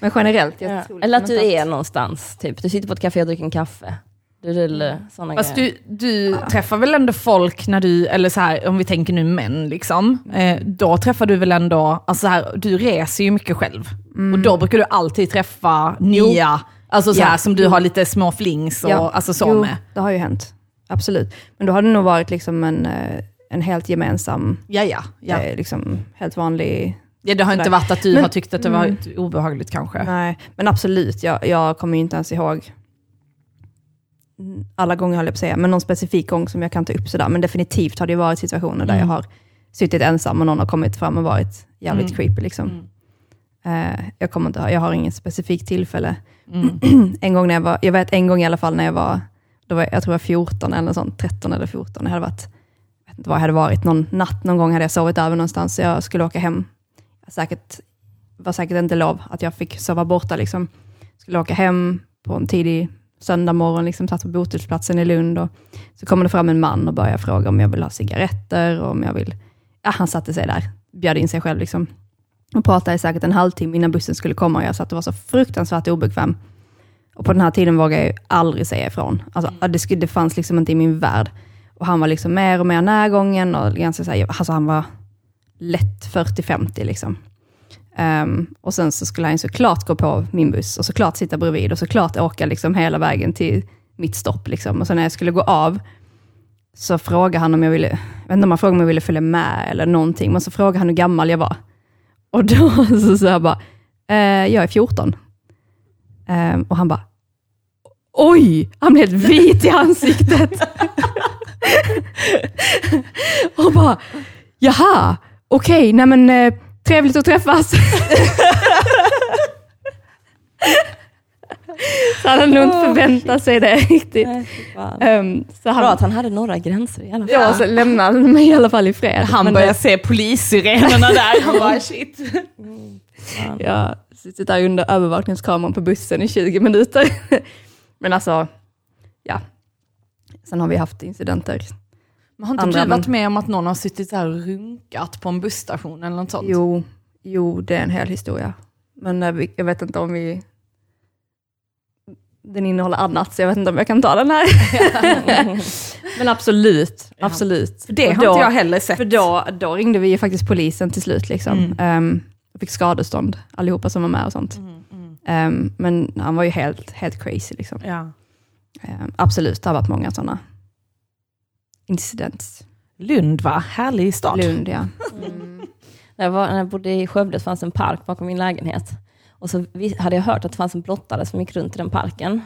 C: men generellt. Jag
B: Ja.
C: tror
B: Eller att du är någonstans, typ. Du sitter på ett café och dricker en kaffe. Du, du, du, såna
A: Fast
B: grejer.
A: du, du träffar väl ändå folk när du, eller så här, om vi tänker nu män, liksom, eh, då träffar du väl ändå, alltså så här, du reser ju mycket själv. Och då brukar du alltid träffa nya, alltså så
C: Ja.
A: här, som du har lite små flings och
C: Ja.
A: alltså så
C: jo,
A: med.
C: det har ju hänt. Absolut. Men då har det nog varit liksom en, eh, en helt gemensam,
A: Ja, ja. ja.
C: eh, liksom helt vanlig...
A: ja det har inte varit att du
C: Men-
A: har tyckt att det var obehagligt kanske.
C: Nej, men absolut. Jag, jag kommer ju inte ens ihåg alla gånger höll jag på att säga, men någon specifik gång som jag kan ta upp sådär. Men definitivt har det varit situationer där
A: Mm.
C: jag har suttit ensam och någon har kommit fram och varit jävligt
A: Mm.
C: creepy. Liksom.
A: Mm.
C: Eh, jag, kommer inte, jag har inget specifikt tillfälle.
A: Mm. (clears throat)
C: en gång när jag var, jag vet en gång i alla fall när jag var, då var jag tror jag var 14 eller sånt, 13 eller 14. Jag hade varit, jag vet inte vad jag hade varit, någon natt någon gång hade jag sovit över någonstans, så jag skulle åka hem. Jag säkert, var säkert inte lov att jag fick sova borta. Liksom. Skulle åka hem på en tidig söndag morgon, liksom, satt på Bothulsplatsen i Lund. Och så kommer det fram en man och börjar fråga om jag vill ha cigaretter, och om jag vill... Ja, han satte sig där, bjöd in sig själv. Liksom. Och pratade i säkert en halvtimme innan bussen skulle komma. Och jag satt och var så fruktansvärt obekväm. Och på den här tiden vågade jag ju aldrig säga ifrån. Alltså, det, skulle, det fanns liksom inte i min värld. Och han var liksom mer och mer närgången och ganska så här, alltså han var lätt 40-50 liksom. Um, och sen så skulle han såklart gå på min buss och såklart sitta bredvid och såklart åka liksom hela vägen till mitt stopp. Liksom. Och sen när jag skulle gå av så frågade han om jag ville, jag vet inte om han frågade om jag ville följa med eller någonting, men så frågade han hur gammal jag var. Och då (laughs) så sa jag bara, eh, jag är 14. Um, ehm, och han bara, oj, han blev helt vit i ansiktet. (laughs) och bara, jaha, okej, nej men eh, trevligt att träffas. (laughs) så han hade nog inte förväntat sig det riktigt.
B: Nej.
C: Ehm, så han,
B: Bra att han hade några gränser i alla fall.
C: ja, så lämnade han mig i alla fall i fred.
A: Han
C: Men,
A: börjar
C: eh,
A: se polissirenerna där, han bara (laughs) shit.
B: Fan.
C: Jag sitter där under övervakningskameran på bussen i 20 minuter. Men alltså, ja. Sen har vi haft incidenter.
A: Men har inte
C: Andra,
A: du varit
C: men-
A: med om att någon har suttit så här och runkat på en busstation eller något sånt?
C: Jo, jo, det är en hel historia. Men eh, jag vet inte om vi... Den innehåller annat, så jag vet inte om jag kan ta den här. (laughs) Men absolut,
A: Ja.
C: absolut.
A: För det har
C: då-
A: inte jag heller sett.
C: För då, då ringde vi ju faktiskt polisen till slut. Liksom.
A: Mm.
C: Ehm, och fick skadestånd, allihopa som var med och sånt.
A: Mm, mm.
C: Ehm, men han var ju helt, helt crazy. Liksom.
A: Ja.
C: Ehm, absolut, det har varit många sådana incidents.
A: Lund va? Härlig stad.
C: Lund, ja.
B: När jag, var, när jag bodde i Skövde så fanns en park bakom min lägenhet. Och så hade jag hört att det fanns en blottare som gick runt i den parken.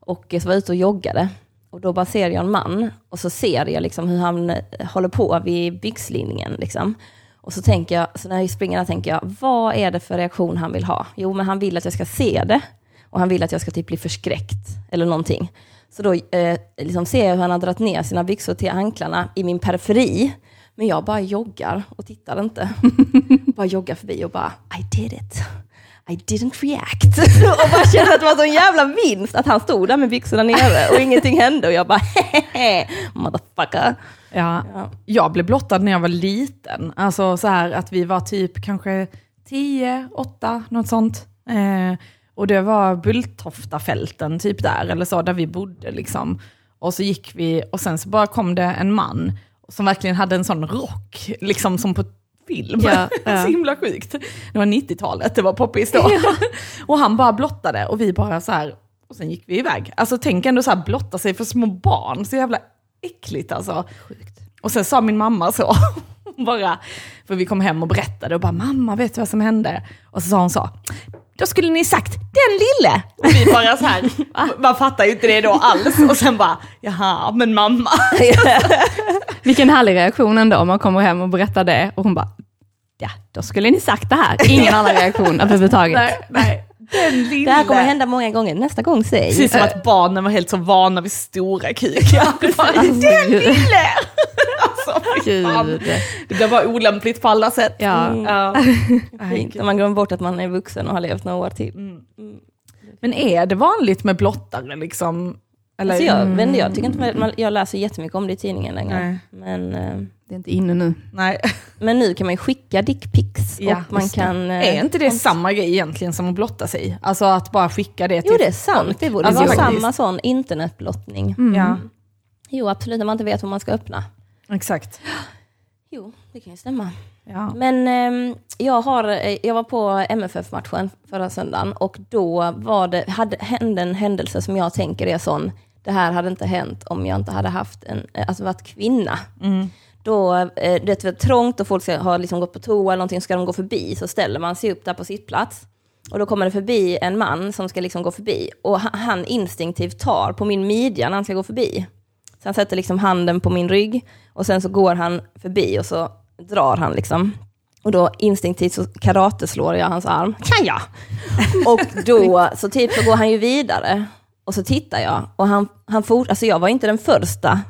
B: Och så var jag ute och joggade. Och då bara ser jag en man och så ser jag liksom hur han eh, håller på vid byxlinningen. Liksom. Och så tänker jag, så när jag springer där tänker jag, vad är det för reaktion han vill ha? Jo, men han vill att jag ska se det. Och han vill att jag ska typ bli förskräckt eller någonting. Så då eh, liksom ser jag hur han har dragit ner sina byxor till anklarna i min periferi. Men jag bara joggar och tittar inte. (laughs) bara joggar förbi och bara, I did it. I didn't react. (laughs) och bara kände att det var så en jävla vinst att han stod där med byxorna nere och ingenting hände. Och jag bara, hehehe, motherfucker.
A: Ja.
B: Ja.
A: Jag blev blottad när jag var liten. Alltså så här att vi var typ kanske 10, 8, något sånt. Eh, och det var Bulltoftafälten typ där, eller så, där vi bodde liksom. Och så gick vi, och sen så bara kom det en man som verkligen hade en sån rock, liksom som på film.
C: Ja, (laughs) ja.
A: så himla sjukt. Det var 90-talet, det var poppis då. (laughs) och han bara blottade och vi bara så här, och sen gick vi iväg. Alltså tänk ändå så här blotta sig för små barn, så jävla äckligt alltså. Och sen sa min mamma så, (laughs) bara, för vi kom hem och berättade och bara mamma vet du vad som hände? Och så sa hon så, då skulle ni sagt den lille. Och vi bara så här, (laughs) man fattar ju inte det då alls. Och sen bara, jaha men mamma. (laughs)
C: Vilken härlig reaktion ändå om man kommer hem och berättar det och hon bara, ja, då skulle ni sagt det här. Ingen annan reaktion överhuvudtaget.
A: Nej, nej.
B: Det här kommer hända många gånger. Nästa gång säg.
A: Precis som att barnen var helt så vana vid stora kukar. (laughs) Bara, Den lille! Alltså
C: Gud.
A: Det blir bara olämpligt på alla sätt.
C: Ja.
B: Mm.
A: Ja. (laughs)
B: Fint, när man glömmer bort att man är vuxen och har levt några år till.
A: Mm. Men är det vanligt med blottare liksom? Eller?
B: Alltså jag, vet inte, jag, tycker inte man, jag läser jättemycket om det i tidningen längre.
A: Nej.
B: Men, eh,
C: Det är inte inne nu.
A: Nej. (laughs)
B: men nu kan man ju skicka dickpics.
A: Ja,
B: man kan, eh,
A: Är inte det samma grej egentligen som att blotta sig? Alltså att bara skicka det till
B: Jo det är sant, det borde
A: Alltså,
B: vara samma sån internetblottning.
A: Ja,
B: Jo absolut, när man inte vet vad man ska öppna.
A: Exakt.
B: Jo, det kan ju stämma.
A: Ja.
B: Men ehm, jag, har, eh, jag var på MFF-matchen förra söndagen och då var det, hade, hände en händelse som jag tänker är sån, det här hade inte hänt om jag inte hade haft en, eh, alltså varit kvinna.
A: Mm.
B: Då, eh, det är väl trångt och folk ska, har liksom gått på toa eller någonting, ska de gå förbi så ställer man sig upp där på sitt plats. Och då kommer det förbi en man som ska liksom gå förbi och han, han instinktivt tar på min midja när han ska gå förbi. Så han sätter liksom handen på min rygg och sen så går han förbi och så drar han liksom. Och då instinktivt så karateslår jag hans arm. (laughs) Kan jag? Och då så typ så går han ju vidare. Och så tittar jag och han, han fort, alltså jag var inte den första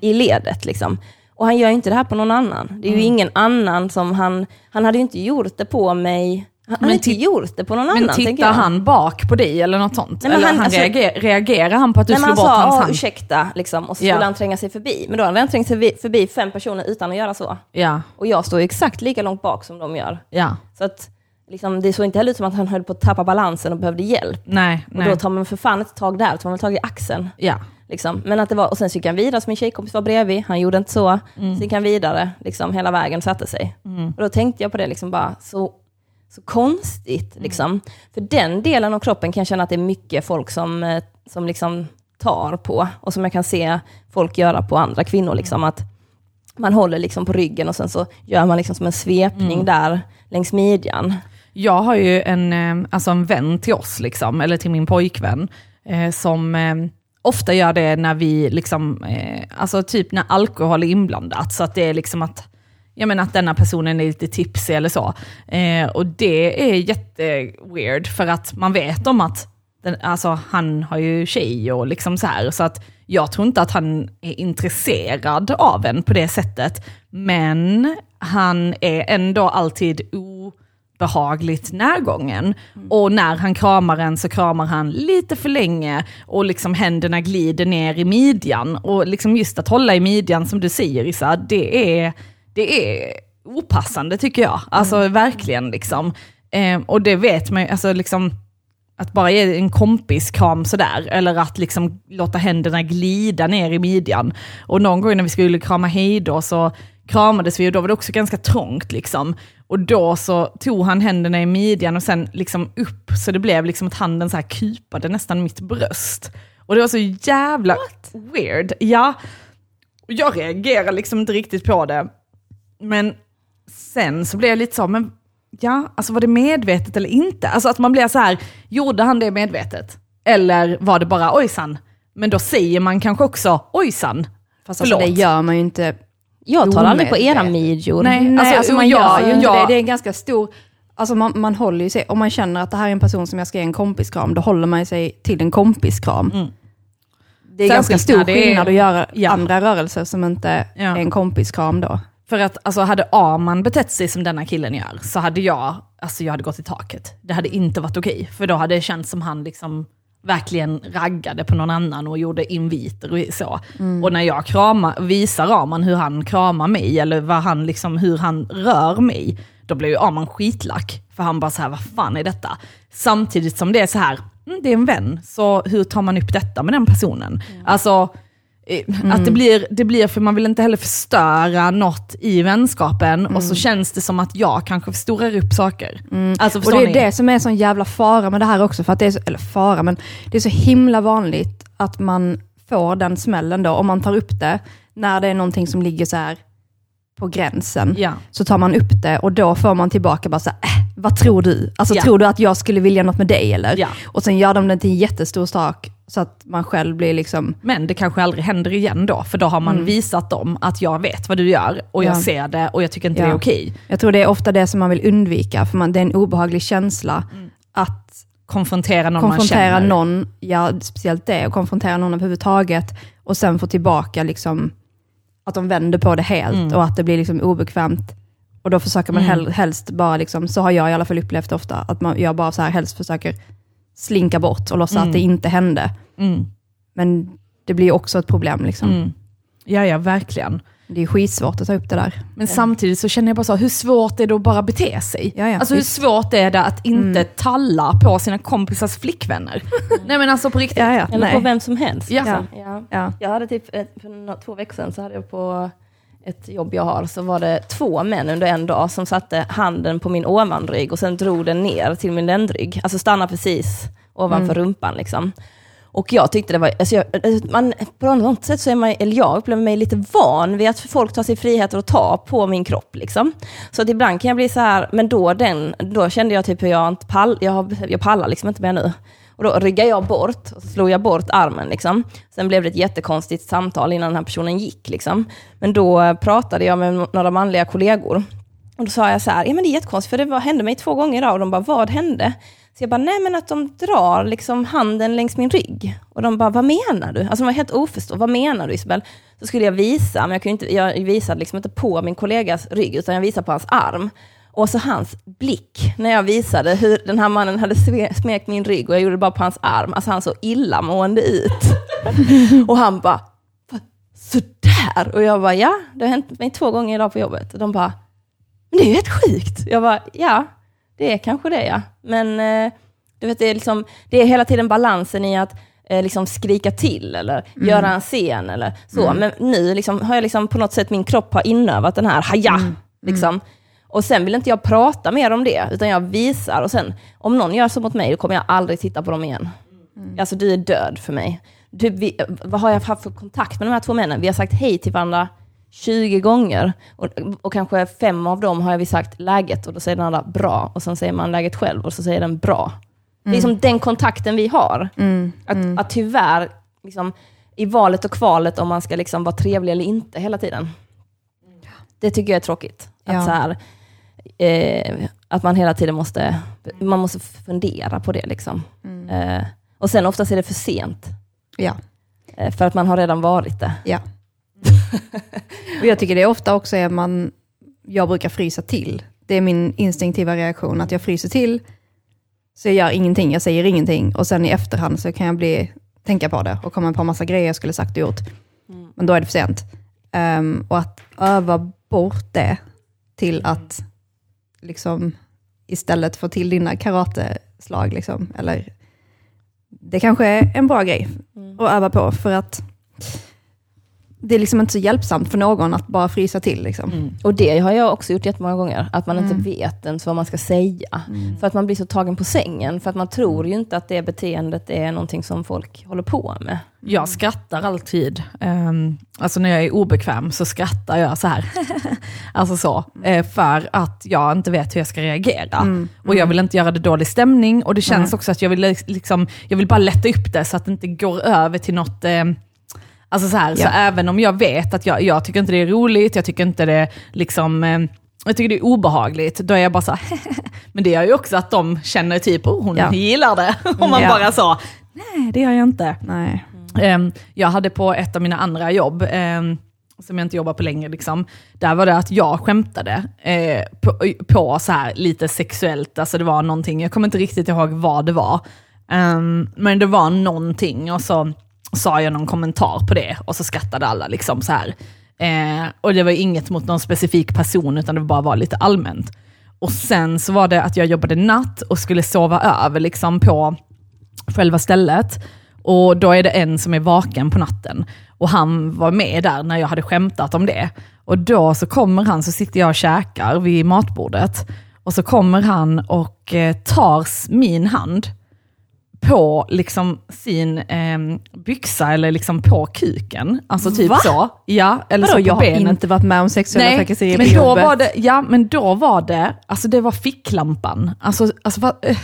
B: i ledet liksom. Och han gör ju inte det här på någon annan. Det är ju ingen annan som han, han hade ju inte gjort det på mig. Han
A: Men
B: hade inte gjort det på någon
A: Men
B: annan. tänker
A: tittar han bak på dig eller något sånt?
B: Nej, men
A: eller
B: han-
A: han,
B: alltså-
A: reager, reagerar han på att du
B: Nej, men
A: slår
B: han
A: bort hans
B: sa,
A: hand?
B: "Åh, ursäkta, liksom, och så skulle han tränga sig förbi. Men då hade han trängt sig förbi, förbi fem personer utan att göra så.
A: Ja,
B: Och jag står exakt lika långt bak som de gör.
A: ja.
B: Så att, liksom, det såg inte heller ut som att han höll på att tappa balansen och behövde hjälp.
A: Nej,
B: Och
A: nej.
B: då tar man för fan ett tag där, tar man tag i axeln.
A: Ja.
B: Liksom. Men att det var, och sen så gick han vidare, så min tjejkompis var bredvid, han gjorde inte så.
A: Mm.
B: Så gick han vidare, liksom, hela vägen och satte sig. Och då tänkte jag på det, liksom, bara, så, så konstigt.
A: Mm.
B: Liksom. För den delen av kroppen kan jag känna att det är mycket folk som, eh, som liksom tar på, och som jag kan se folk göra på andra kvinnor. Liksom, att man håller liksom på ryggen och sen så gör man liksom som en svepning
A: Mm.
B: där längs midjan.
A: Jag har ju en, eh, alltså en vän till oss, liksom, eller till min pojkvän, eh, som ofta gör det när vi, liksom, alltså typ när alkohol är inblandat, så att det är liksom att, jag menar att denna personen är lite tipsig eller så. Eh, och det är jätteweird, för att man vet om att den, alltså, han har ju tjej och liksom så här, så att jag tror inte att han är intresserad av en på det sättet, men han är ändå alltid obehagligt närgången. Och när han kramar en så kramar han lite för länge och liksom händerna glider ner i midjan. Och liksom just att hålla i midjan som du säger Issa, det är, det är opassande tycker jag. Alltså verkligen liksom. Eh, och det vet man ju, alltså liksom att bara ge en kompiskram sådär, eller att liksom låta händerna glida ner i midjan. Och någon gång när vi skulle krama hej då så kramades vi och då var det också ganska trångt liksom. Och då så tog han händerna i midjan och sen liksom upp, så det blev liksom att handen så här kupade nästan mitt bröst. Och det var så jävla weird. Ja, jag reagerade liksom inte riktigt på det. Men sen så blev jag lite så, men ja, alltså var det medvetet eller inte? Alltså att man blir så här, gjorde han det medvetet? Eller var det bara ojsan? Men då säger man kanske också ojsan.
C: Fast alltså, det
A: Förlåt.
C: gör man ju inte.
B: Jag tar aldrig på era midjor.
A: Nej.
C: Nej,
A: alltså,
C: alltså, man gör ju inte det. Det är en ganska stor... Alltså man, man håller ju sig, om man känner att det här är en person som jag ska ge en kompiskram, då håller man sig till en kompiskram.
A: Mm.
C: Det är
A: Särskilt
C: ganska stor
A: det är-
C: skillnad att göra
A: Ja.
C: andra rörelser som inte
A: Ja.
C: är en kompiskram då.
A: För att alltså, hade Arman betett sig som denna killen gör, så hade jag, alltså, jag hade gått i taket. Det hade inte varit okej, för då hade det känts som han liksom verkligen raggade på någon annan och gjorde inviter och så. Och när jag kramar, visar Arman hur han kramar mig, eller vad han liksom, hur han rör mig, då blir ju Arman skitlack. För han bara så här, vad fan är detta? Samtidigt som det är så här, mm, det är en vän, så hur tar man upp detta med den personen? Alltså, eh, Att det blir, det blir, för man vill inte heller förstöra något i vänskapen och så känns det som att jag kanske förstorar upp saker. Alltså
C: Och det är
A: ni?
C: det som är sån jävla fara med det här också, för att det är så, eller fara, men det är så himla vanligt att man får den smällen då, om man tar upp det, när det är någonting som ligger så här på gränsen,
A: Ja.
C: så tar man upp det och då får man tillbaka bara så här, äh, vad tror du? Alltså
A: Ja.
C: tror du att jag skulle vilja något med dig eller?
A: Ja.
C: Och sen gör de det till en jättestor sak, så att man själv blir liksom,
A: Men det kanske aldrig händer igen då, för då har man visat dem att jag vet vad du gör och jag
C: Ja.
A: ser det och jag tycker inte
C: Ja.
A: det är okej.
C: jag tror det är ofta det som man vill undvika, för man, det är en obehaglig känsla att
A: Konfrontera någon man
C: konfrontera
A: känner.
C: någon, ja speciellt det, och konfrontera någon överhuvudtaget och sen få tillbaka liksom att de vänder på det helt och att det blir liksom obekvämt. Och då försöker man hel, helst bara, liksom, så har jag i alla fall upplevt ofta, att man, jag bara så här helst försöker slinka bort och låtsas att det inte hände.
A: Mm.
C: Men det blir också ett problem. Liksom.
A: Mm. Ja, ja, verkligen.
C: Det är skitsvårt att ta upp det där.
A: Men samtidigt så känner jag bara så, hur svårt är det att bara bete sig?
C: Ja, ja,
A: alltså hur
C: visst.
A: svårt är det att inte talla på sina kompisars flickvänner? (laughs) Nej men alltså på riktigt.
C: Ja, ja,
B: Eller
C: nej.
B: på vem som helst.
A: Ja.
B: liksom. ja.
C: Ja.
B: Jag hade typ, ett- för två veckor sedan så hade jag på ett jobb jag har, så var det två män under en dag som satte handen på min ovanrygg och sen drog den ner till min ländrygg. Alltså stanna precis ovanför rumpan liksom. Och jag tyckte det var, alltså jag, man, på något sätt så är man, eller jag upplever mig lite van vid att folk tar sig friheter att ta på min kropp liksom. Så att ibland kan jag bli så här, men då, den, då kände jag typ hur jag inte pall, jag, jag pallar liksom inte mer nu. Och då ryggade jag bort, och så slog jag bort armen. Liksom. Sen blev det ett jättekonstigt samtal innan den här personen gick. Liksom. Men då pratade jag med några manliga kollegor. Och då sa jag så här, ja men det är jättekonstigt, för det var, hände mig två gånger idag. Och de bara, vad hände? Så jag bara, nej men att de drar liksom handen längs min rygg. Och de bara, vad menar du? Alltså de var helt oförstående, vad menar du Isabel? Så skulle jag visa, men jag, kunde inte, jag visade liksom inte på min kollegas rygg, utan jag visade på hans arm. Och så hans blick när jag visade hur den här mannen hade smekt min rygg och jag gjorde det bara på hans arm. Alltså han såg illamående ut. och han bara, "Va, sådär? Och jag bara, ja, det har hänt mig två gånger idag på jobbet. Och de bara, men det är ju helt sjukt. Jag bara, ja, det är kanske det ja. Men eh, du vet, det, är liksom, det är hela tiden balansen i att eh, liksom skrika till eller göra en scen eller så. Men nu liksom, har jag liksom på något sätt, min kropp har inövat den här haja. Liksom. Och sen vill inte jag prata mer om det, utan jag visar. Och sen, om någon gör så mot mig, då kommer jag aldrig titta på dem igen. Alltså du är död för mig. Du, vi, vad har jag haft för kontakt med de här två männen? Vi har sagt hej till varandra 20 gånger. Och, och kanske fem av dem har vi sagt läget och då säger den andra bra. Och sen säger man läget själv och så säger den bra. Det är liksom den kontakten vi har.
C: Mm.
B: Att, att tyvärr, liksom, i valet och kvalet om man ska liksom vara trevlig eller inte hela tiden. Det tycker jag är tråkigt. Att,
C: Ja.
B: så här, eh, att man hela tiden måste, man måste fundera på det. Liksom. Eh, och sen oftast är det för sent.
C: Ja.
B: Eh, för att man har redan varit det.
C: Ja. och jag tycker det är ofta också är man, jag brukar frysa till. Det är min instinktiva reaktion, att jag fryser till, så jag gör ingenting, jag säger ingenting, och sen i efterhand så kan jag bli, tänka på det och komma på massa grejer jag skulle sagt och gjort. Men då är det för sent. Ehm, och att öva bort det till att liksom istället få till dina karateslag, liksom, eller det kanske är en bra grej att öva på, för att det är liksom inte så hjälpsamt för någon att bara frysa till. Liksom.
B: Och det har jag också gjort jättemånga gånger, att man inte vet ens vad man ska säga. För att man blir så tagen på sängen, för att man tror ju inte att det beteendet är någonting som folk håller på med.
A: Jag skrattar alltid. Um, alltså när jag är obekväm så skrattar jag så här. (laughs) alltså så. eh, för att jag inte vet hur jag ska reagera. Och jag vill inte göra det dålig stämning. Och det känns också att jag vill, liksom, jag vill bara lätta upp det så att det inte går över till något eh, Alltså så, här, så
C: Ja.
A: även om jag vet att jag, jag tycker inte det är roligt, jag tycker inte det liksom, eh, jag tycker det är obehagligt, då är jag bara så här, (laughs) Men det gör ju också att de känner typ, oh, hon
C: Ja.
A: gillar det. (laughs) Och man
C: Ja.
A: bara sa, nej det gör jag inte.
C: Nej.
A: Ehm, jag hade på ett av mina andra jobb, ehm, som jag inte jobbar på längre, liksom, där var det att jag skämtade eh, på, på så här lite sexuellt, alltså det var någonting, jag kommer inte riktigt ihåg vad det var, Ehm, men det var någonting och så sa jag någon kommentar på det och så skrattade alla liksom så här. Eh, och det var inget mot någon specifik person utan det bara var lite allmänt. Och sen så var det att jag jobbade natt och skulle sova över liksom på själva stället. Och då är det en som är vaken på natten. Och han var med där när jag hade skämtat om det. Och då så kommer han, så sitter jag och käkar vid matbordet. Och så kommer han och eh, tar min hand på liksom sin eh, byxa eller liksom på kuken. Alltså typ
C: Va?
A: så. Ja, eller
C: Vadå,
A: så på
C: jag har
A: benet.
C: inte varit med om sexuella trakasserier
A: men
C: på
A: då
C: jobbet.
A: var det, ja men då var det, alltså det var ficklampan. Alltså, alltså eh,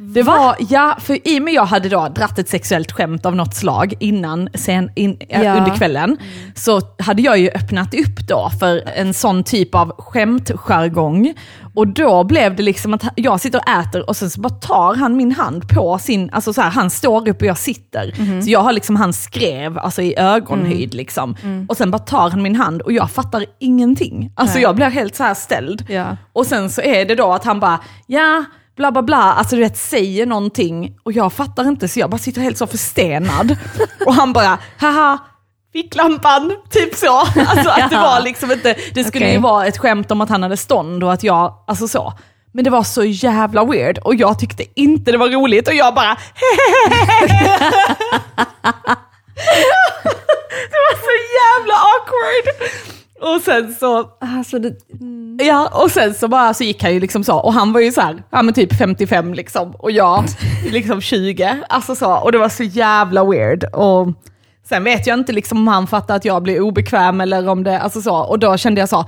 A: Det var, ja, för i och med jag hade då dratt ett sexuellt skämt av något slag innan, sen, in,
C: Ja.
A: under kvällen, så hade jag ju öppnat upp då för en sån typ av skämtjargong. Och då blev det liksom att jag sitter och äter och sen så bara tar han min hand på sin, alltså så här, han står upp och jag sitter. Så jag har liksom hans skrev alltså i ögonhöjd liksom. Och sen bara tar han min hand och jag fattar ingenting. Alltså
C: Nej.
A: jag blir helt så här ställd.
C: Ja.
A: Och sen så är det då att han bara, ja, bla bla bla, alltså du vet, säger någonting och jag fattar inte så jag bara sitter helt så förstenad. (laughs) och han bara, haha, ficklampan, typ så. Alltså att det var liksom inte, det skulle
C: Okej.
A: ju vara ett skämt om att han hade stånd och att jag, alltså så. Men det var så jävla weird och jag tyckte inte det var roligt och jag bara (laughs) (laughs) Det var så jävla awkward. Och sen så
C: Alltså det,
A: Ja, och sen så bara så gick han ju liksom så, och han var ju så här, ja men typ 55 liksom, och jag liksom 20, alltså så, och det var så jävla weird. Och sen vet jag inte liksom om han fattade att jag blev obekväm eller om det, alltså så, och då kände jag så,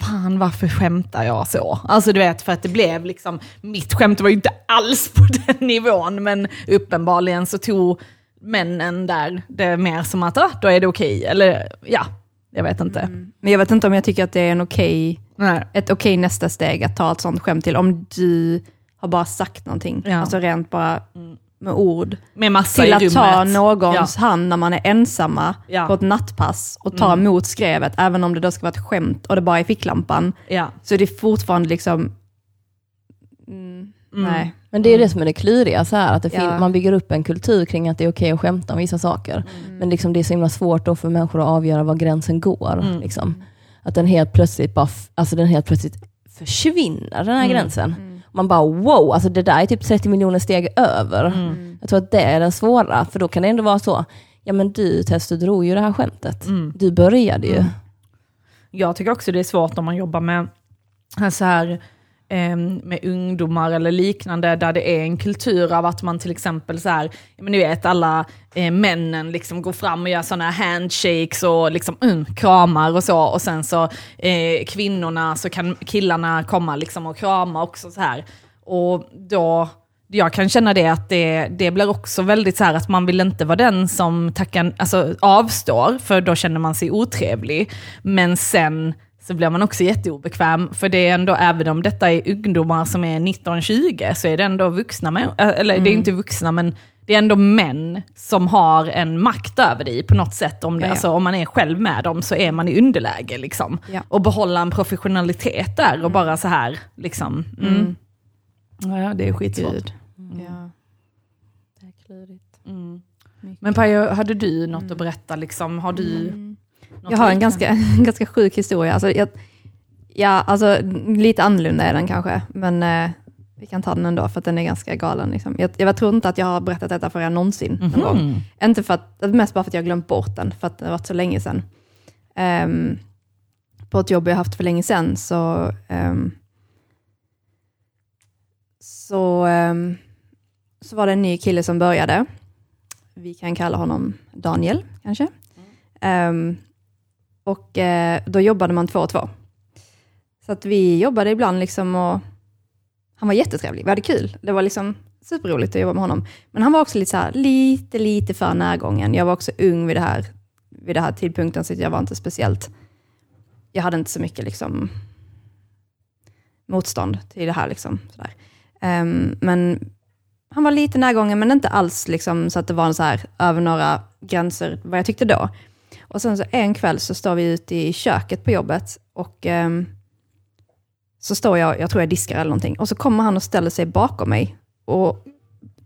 A: fan varför skämtar jag så? Alltså du vet, för att det blev liksom, mitt skämt var ju inte alls på (laughs) den nivån, men uppenbarligen så tog männen där det mer som att, ah, då är det okej, eller ja, jag vet inte.
C: men jag vet inte om jag tycker att det är en okej,
A: Nej.
C: ett okej nästa steg att ta ett sånt skämt till. Om du har bara sagt någonting,
A: Ja.
C: alltså rent bara med ord.
A: Med massa
C: Till
A: i
C: att
A: rummet.
C: ta någons
A: Ja.
C: hand när man är ensamma
A: Ja.
C: på ett nattpass och ta emot skrevet, även om det då ska vara ett skämt och det bara är ficklampan,
A: Ja.
C: så är det fortfarande liksom... Mm, Nej.
B: Men det är det som är det kluriga, så här, att det
C: Ja.
B: man bygger upp en kultur kring att det är okej att skämta om vissa saker. Men liksom det är så himla svårt då för människor att avgöra var gränsen går. Liksom. Att den helt plötsligt bara, alltså den helt plötsligt försvinner, den här gränsen. Man bara wow, alltså det där är typ 30 miljoner steg över. Jag tror att det är den svåra, för då kan det ändå vara så, ja men du Tess, du drog ju det här skämtet. Du började ju.
A: Jag tycker också det är svårt om man jobbar med så här, Ehm, med ungdomar eller liknande, där det är en kultur av att man till exempel så här, men ni vet alla eh, männen liksom går fram och gör sådana handshakes och liksom, mm, kramar och så, och sen så eh, kvinnorna, så kan killarna komma liksom och krama också så här. Och då, jag kan känna det att det, det blir också väldigt så här att man vill inte vara den som tackar, alltså, avstår, för då känner man sig otrevlig. Men sen så blir man också jätteobekväm, för det är ändå, även om detta är ungdomar som är 19-20, så är det ändå vuxna, män- äh, eller det är inte vuxna, men det är ändå män som har en makt över dig på något sätt. Om, det,
C: Ja, ja.
A: Alltså, om man är själv med dem så är man i underläge. Liksom.
C: Ja.
A: Och behålla en professionalitet där och bara så här, liksom. Mm. Ja, det är skitsvårt.
C: Gud. Ja.
A: Mm. Men Pajo, hade du något att berätta? Liksom? Har du
C: Mm. Jag har en ganska, en (laughs) ganska sjuk historia. Alltså, jag, ja, alltså, lite annorlunda är den kanske, men eh, vi kan ta den ändå, för den är ganska galen. Liksom. Jag, jag tror inte att jag har berättat detta för er någonsin. Någon gång.
A: Mhm.
C: Inte för att, mest bara för att jag har glömt bort den, för att det har varit så länge sedan. Ehm, på ett jobb jag haft för länge sedan så, ehm, så, ehm, så var det en ny kille som började. Vi kan kalla honom Daniel, kanske. Ehm, och eh, då jobbade man två och två. Så att vi jobbade ibland liksom och han var jättetrevlig, vi hade kul. Det var liksom superroligt att jobba med honom. Men han var också lite, så här, lite, lite för närgången. Jag var också ung vid det här, vid det här tidpunkten, så jag var inte speciellt... Jag hade inte så mycket liksom, motstånd till det här. Liksom, sådär. Um, men han var lite närgången, men inte alls liksom, så att det var så här, över några gränser, vad jag tyckte då. Och sen så en kväll så står vi ute i köket på jobbet och ehm, så står jag, jag tror jag diskar eller någonting, och så kommer han och ställer sig bakom mig och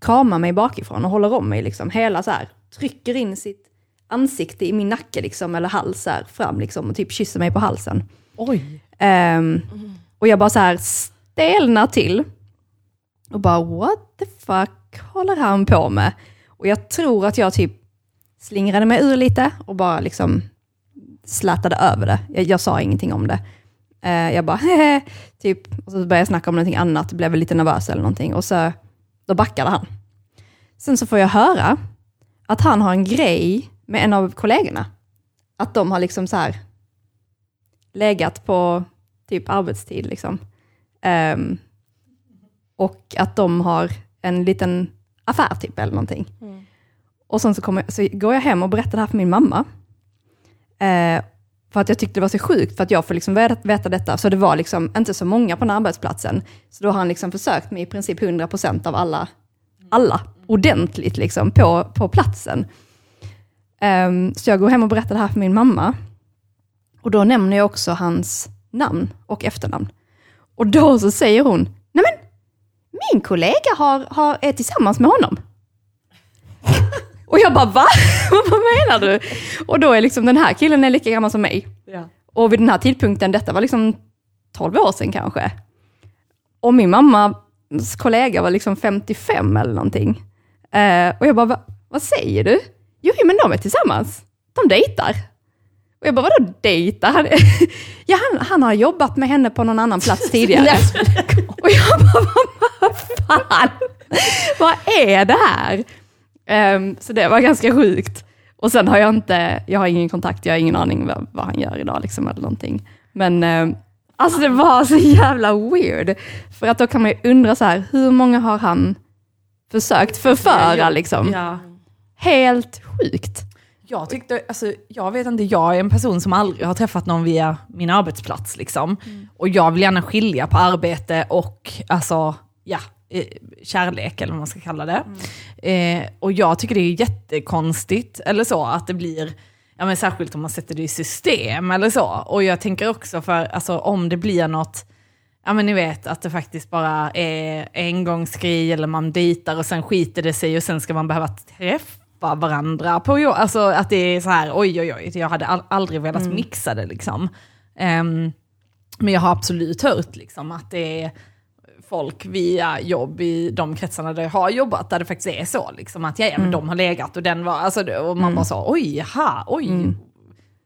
C: kramar mig bakifrån och håller om mig, liksom, hela så här, trycker in sitt ansikte i min nacke, liksom, eller hals här, fram, liksom, och typ kysser mig på halsen.
A: Oj.
C: Ehm, och jag bara så här stelnar till. Och bara what the fuck håller han på med? Och jag tror att jag typ slingrade mig ur lite och bara liksom slätade över det. Jag, jag sa ingenting om det. Eh, jag bara hehe, typ, och så började jag snacka om någonting annat, blev lite nervös eller någonting. Och så, då backade han. Sen så får jag höra att han har en grej med en av kollegorna. Att de har liksom så här legat på typ arbetstid. Liksom. Um, och att de har en liten affär typ eller någonting. Mm. Och sen så, kommer, så går jag hem och berättar det här för min mamma. Eh, för att jag tyckte det var så sjukt, för att jag får liksom veta, detta. Så det var liksom inte så många på den här arbetsplatsen. Så då har han liksom försökt med i princip 100% av alla, alla ordentligt liksom på, på platsen. Um, så jag går hem och berättar det här för min mamma. Och då nämner jag också hans namn och efternamn. Och då så säger hon, nej men min kollega har, har, är tillsammans med honom och jag bara, va? (laughs) Vad menar du? Och då är liksom den här killen är lika gammal som mig.
A: Ja.
C: Och vid den här tidpunkten, detta var liksom 12 år sedan kanske. Och min mammas kollega var liksom 55 eller någonting. Eh, och jag bara, Va, vad säger du? Jo, men de är tillsammans. De dejtar. Och jag bara, vadå dejta? Han, (laughs) ja, han, han har jobbat med henne på någon annan plats (laughs) tidigare. och jag bara, vad fan? Vad är det här? Ehm, så det var ganska sjukt. Och sen har jag inte, jag har ingen kontakt, jag har ingen aning vad, vad han gör idag liksom, eller någonting. Men ehm, alltså det var så jävla weird. För att då kan man ju undra så här, hur många har han försökt förföra liksom?
A: Ja.
C: Helt sjukt.
A: Jag tyckte, alltså, jag vet inte, jag är en person som aldrig har träffat någon via min arbetsplats. Liksom. Och jag vill gärna skilja på arbete och alltså, ja, kärlek eller vad man ska kalla det. Eh, och jag tycker det är jättekonstigt, eller så, att det blir, ja, men särskilt om man sätter det i system eller så. Och jag tänker också för, alltså, om det blir något, ja men ni vet att det faktiskt bara är engångsgrej eller man dejtar och sen skiter det sig och sen ska man behöva träffa varandra på jobb. Alltså att det är så här, oj oj oj, jag hade all, aldrig velat mixa det liksom. Ehm, men jag har absolut hört liksom att det är folk via jobb i de kretsarna där jag har jobbat, där det faktiskt är så. Liksom, att ja, ja, men de har legat och den var, alltså, och man bara så, oj, jaha, oj.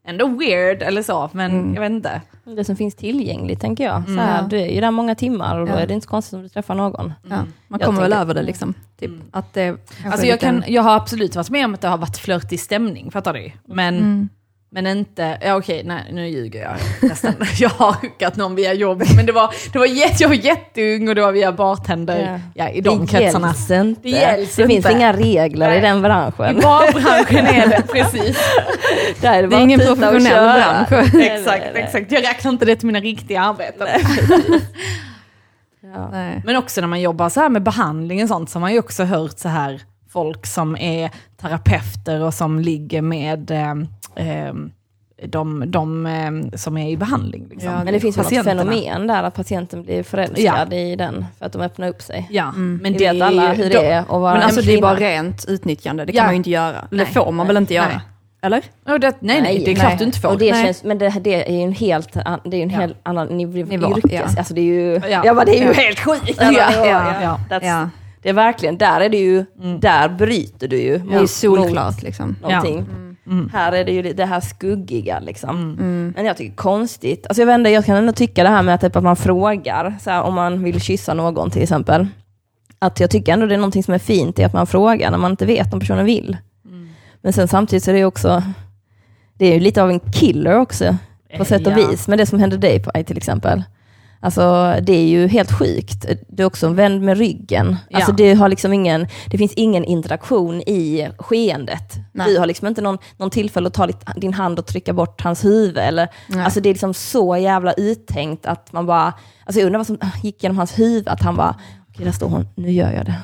A: Ändå weird eller så, men jag vet inte.
B: Det som finns tillgängligt tänker jag. Så här, Du är ju där många timmar och då
C: Ja.
B: är det inte så konstigt om du träffar någon.
C: Ja, man
B: Jag
C: kommer väl
B: tänker-
C: över det liksom. Typ, att det
A: Alltså jag, kan, jag har absolut varit med om att det har varit flörtig stämning, fattar du? Men, men inte, ja okej, nej nu ljuger jag nästan. (laughs) jag har hookat någon via jobb, men det var, det var jätte, jag var jätteung och det var via bartender ja. i de
B: det
A: kretsarna.
B: Gälls inte.
A: Det gälls
B: det finns
A: inte.
B: inga regler
A: Nej.
B: i den
A: I
B: branschen.
A: barbranschen är det, (laughs) precis.
B: Där är
C: Det är ingen
B: och
C: professionell bransch.
A: exakt, exakt. Jag räknar inte det till mina riktiga arbeten. (laughs)
B: Ja.
C: Nej.
A: Men också när man jobbar så här med behandling och sånt så har man ju också hört så här folk som är terapeuter och som ligger med eh, eh, de, de eh, som är i behandling. Liksom.
C: Ja,
B: Men det finns
A: Patienterna.
B: fenomen där att patienten blir förälskad i den för att de öppnar upp sig.
A: Ja, men
B: Vi
A: det
B: vet alla hur det är att vara
C: Men alltså det är bara rent utnyttjande, det kan
A: Ja.
C: man ju inte göra. Eller
A: Nej.
C: får man väl inte göra?
A: Nej.
C: Eller?
A: Och det, nej, nej, det är klart
C: nej.
A: du inte får.
B: Och det
C: Nej.
B: känns, men det, det är ju en helt, det är en
A: Ja.
B: helt annan niv-
C: Nivå,
B: yrkes...
C: ja.
B: Alltså det är ju,
A: Ja.
B: ja. men det är ju
A: Ja.
B: helt sjukt.
A: Ja,
B: Alltså,
A: ja, ja.
B: That's,
C: Ja.
B: Det är verkligen, där är det ju, där bryter du ju
C: Det är solklart liksom.
B: någonting. Här är det ju det här skuggiga liksom. Men jag tycker konstigt, alltså jag vet inte, jag kan ändå tycka det här med att, typ att man frågar, så här, om man vill kyssa någon till exempel. Att jag tycker ändå det är någonting som är fint i att man frågar när man inte vet om personen vill. Men sen samtidigt så är det ju också, det är ju lite av en killer också på sätt och
A: Ja.
B: vis. Men det som hände dig på till exempel. Alltså det är ju helt sjukt. Du är också vänd med ryggen.
A: Ja.
B: Alltså det, har liksom ingen, det finns ingen interaktion i skeendet.
C: Nej.
B: Du har liksom inte någon, någon tillfälle att ta din hand och trycka bort hans huvud. Eller,
C: Nej.
B: alltså det är liksom så jävla uttänkt att man bara, alltså jag undrar vad som gick genom hans huvud, att han bara, okej där står hon, nu gör jag det.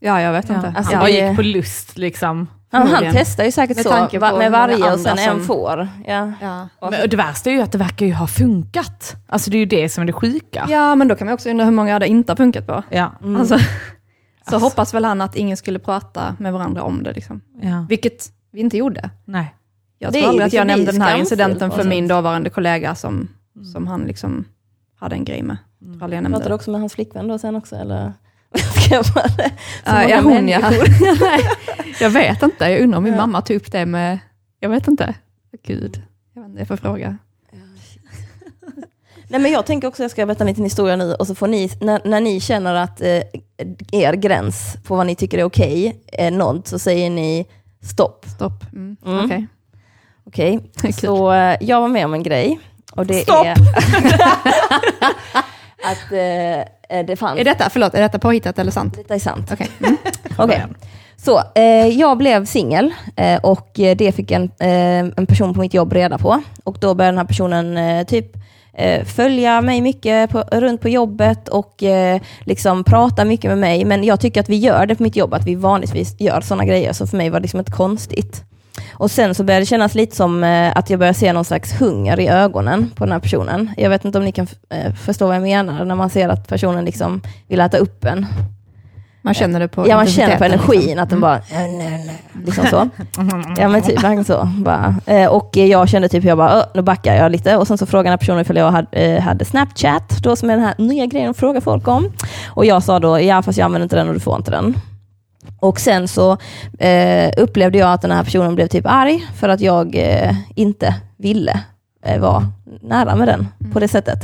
C: Ja, jag vet
A: Ja.
C: inte.
B: Alltså,
C: ja.
A: Han bara gick på lust liksom.
B: Han, han testar ju säkert
C: Med
B: så,
C: tanke på
B: va- med varje och sen en
C: som-
B: får. Ja.
C: Ja.
A: Men, det värsta är ju att det verkar ju ha funkat. Alltså det är ju det som är det sjuka.
C: ja, men då kan man också undra hur många det inte har funkat på.
A: Ja.
C: Alltså, (laughs) så
A: Alltså.
C: hoppas väl han att ingen skulle prata med varandra om det. Liksom.
A: ja.
C: Vilket vi inte gjorde.
A: Nej.
C: Jag
B: Det är
C: tror aldrig att jag
B: liksom
C: nämnde den här incidenten för min dåvarande kollega som, som han liksom hade en grej med. Nämnde
B: Pratade du också med hans flickvän då sen också eller? (laughs) Så
C: Ja, ja, hon ja.
B: människor. (laughs)
C: Nej, jag vet inte, jag undrar om min
B: Ja.
C: mamma tog upp det med, jag vet inte. Gud, jag vet inte, jag får fråga.
B: Nej men jag tänker också, jag ska berätta en liten historia nu och så får ni, när, när ni känner att eh, er gräns på vad ni tycker är okej är nådd så säger ni stopp.
C: Stopp. Mm.
B: Mm.
C: Okej.
B: Okej, (laughs)
C: Kul.
B: så eh, jag var med om en grej. Och det
A: Stopp!
B: är... att eh, det fanns.
C: Är detta, förlåt, är detta påhittat eller sant?
B: Detta är sant.
C: Okej. Mm.
B: Okej. Så, eh, jag blev singel eh, och eh, det fick en, eh, en person på mitt jobb reda på. Och då började den här personen eh, typ eh, följa mig mycket på, runt på jobbet och eh, liksom prata mycket med mig. Men jag tycker att vi gör det på mitt jobb, att vi vanligtvis gör sådana grejer. Så för mig var det liksom inte konstigt. Och sen så började det kännas lite som eh, att jag började se någon slags hunger i ögonen på den här personen. Jag vet inte om ni kan eh, förstå vad jag menar, när man ser att personen liksom vill äta upp en.
C: Man känner det på
B: Ja, man känner på energin,
C: liksom.
B: att den bara, "Äh, nej, nej", liksom så. (laughs) Ja men typ verkligen så. Bara. Eh, Och jag kände typ, jag bara, "Åh, nu backar jag lite. Och sen så frågade personen ifall jag hade, hade Snapchat, då som är den här nya grejen att fråga folk om. Och jag sa då, ja fast jag använder inte den och du får inte den. Och sen så eh, upplevde jag att den här personen blev typ arg för att jag eh, inte ville eh, vara nära med den på det sättet.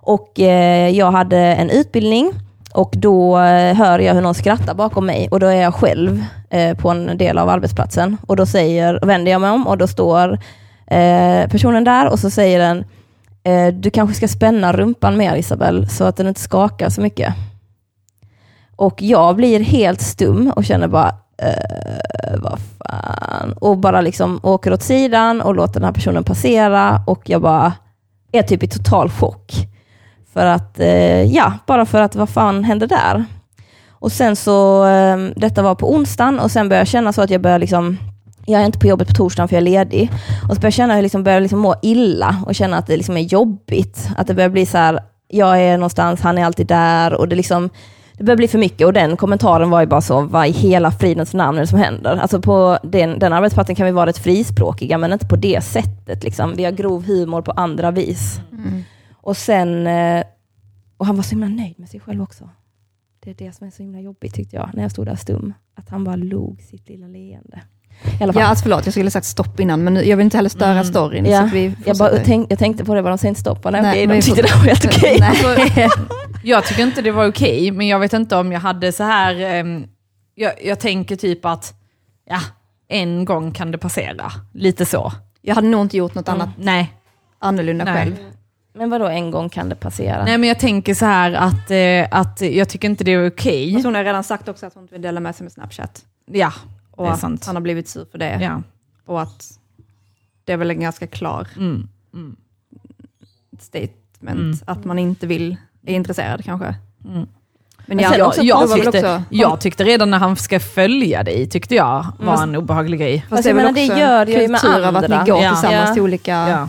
B: Och eh, jag hade en utbildning och då eh, hör jag hur någon skrattar bakom mig och då är jag själv eh, på en del av arbetsplatsen. Och då säger, vänder jag mig om och då står eh, personen där och så säger den eh, du kanske ska spänna rumpan mer Isabel så att den inte skakar så mycket. Och jag blir helt stum och känner bara, eh, vad fan. Och bara liksom åker åt sidan och låter den här personen passera och jag bara är typ i total chock. För att, eh, ja, bara för att vad fan hände där? Och sen så, eh, detta var på onsdagen och sen började jag känna så att jag började liksom, jag är inte på jobbet på torsdagen för jag är ledig. Och så började jag känna hur liksom, jag liksom började liksom må illa och känna att det liksom är jobbigt. Att det börjar bli så här, jag är någonstans, han är alltid där och det liksom, det börjar bli för mycket och den kommentaren var ju bara så, vad i hela fridens namn är det som händer? Alltså på den, den arbetsplatsen kan vi vara rätt frispråkiga, men inte på det sättet. Liksom. Vi har grov humor på andra vis.
C: Mm.
B: Och sen, eh, och han var så himla nöjd med sig själv också. Det är det som är så himla jobbigt tyckte jag, när jag stod där stum. Att han bara log sitt lilla leende. I alla fall.
C: Ja, alltså förlåt, jag skulle ha sagt stopp innan, men nu- jag vill inte heller störa
A: Mm.
C: storyn.
B: Ja,
C: Så vi
B: jag, bara, tänk, jag tänkte på det, bara de säger inte stopp. Nej,
C: Nej,
B: okej, de tyckte det var helt okej.
C: Nej. (laughs)
A: Jag tycker inte det var okej, men jag vet inte om jag hade så här... ehm, jag, jag tänker typ att, ja, en gång kan det passera. Lite så.
C: Jag hade nog inte gjort något annat
A: Nej.
C: annorlunda
A: Nej.
C: själv.
B: Men vadå, en gång kan det passera?
A: Nej, men jag tänker så här att, eh, att jag tycker inte det är okej.
C: Fast Hon har redan sagt också att hon inte vill dela med sig med Snapchat.
A: Ja,
C: Och
A: det är
C: att
A: sant.
C: han har blivit sur för det.
A: Ja.
C: Och att det är väl en ganska klar
A: Mm. Mm.
C: statement,
A: Mm.
C: att man inte vill, är intresserad kanske.
A: Mm.
C: Men
A: Jag,
B: också-
A: jag, tyckte,
C: också-
A: jag tyckte redan när han ska följa dig, tyckte jag var
C: Fast-
A: en obehaglig grej.
C: Fast
B: Fast
C: det är
B: jag
C: väl
B: menar, det
C: också
B: gör det ju med
C: kultur av att
B: andra.
C: ni går
A: Ja.
C: tillsammans
B: Ja.
C: till olika...
A: Ja,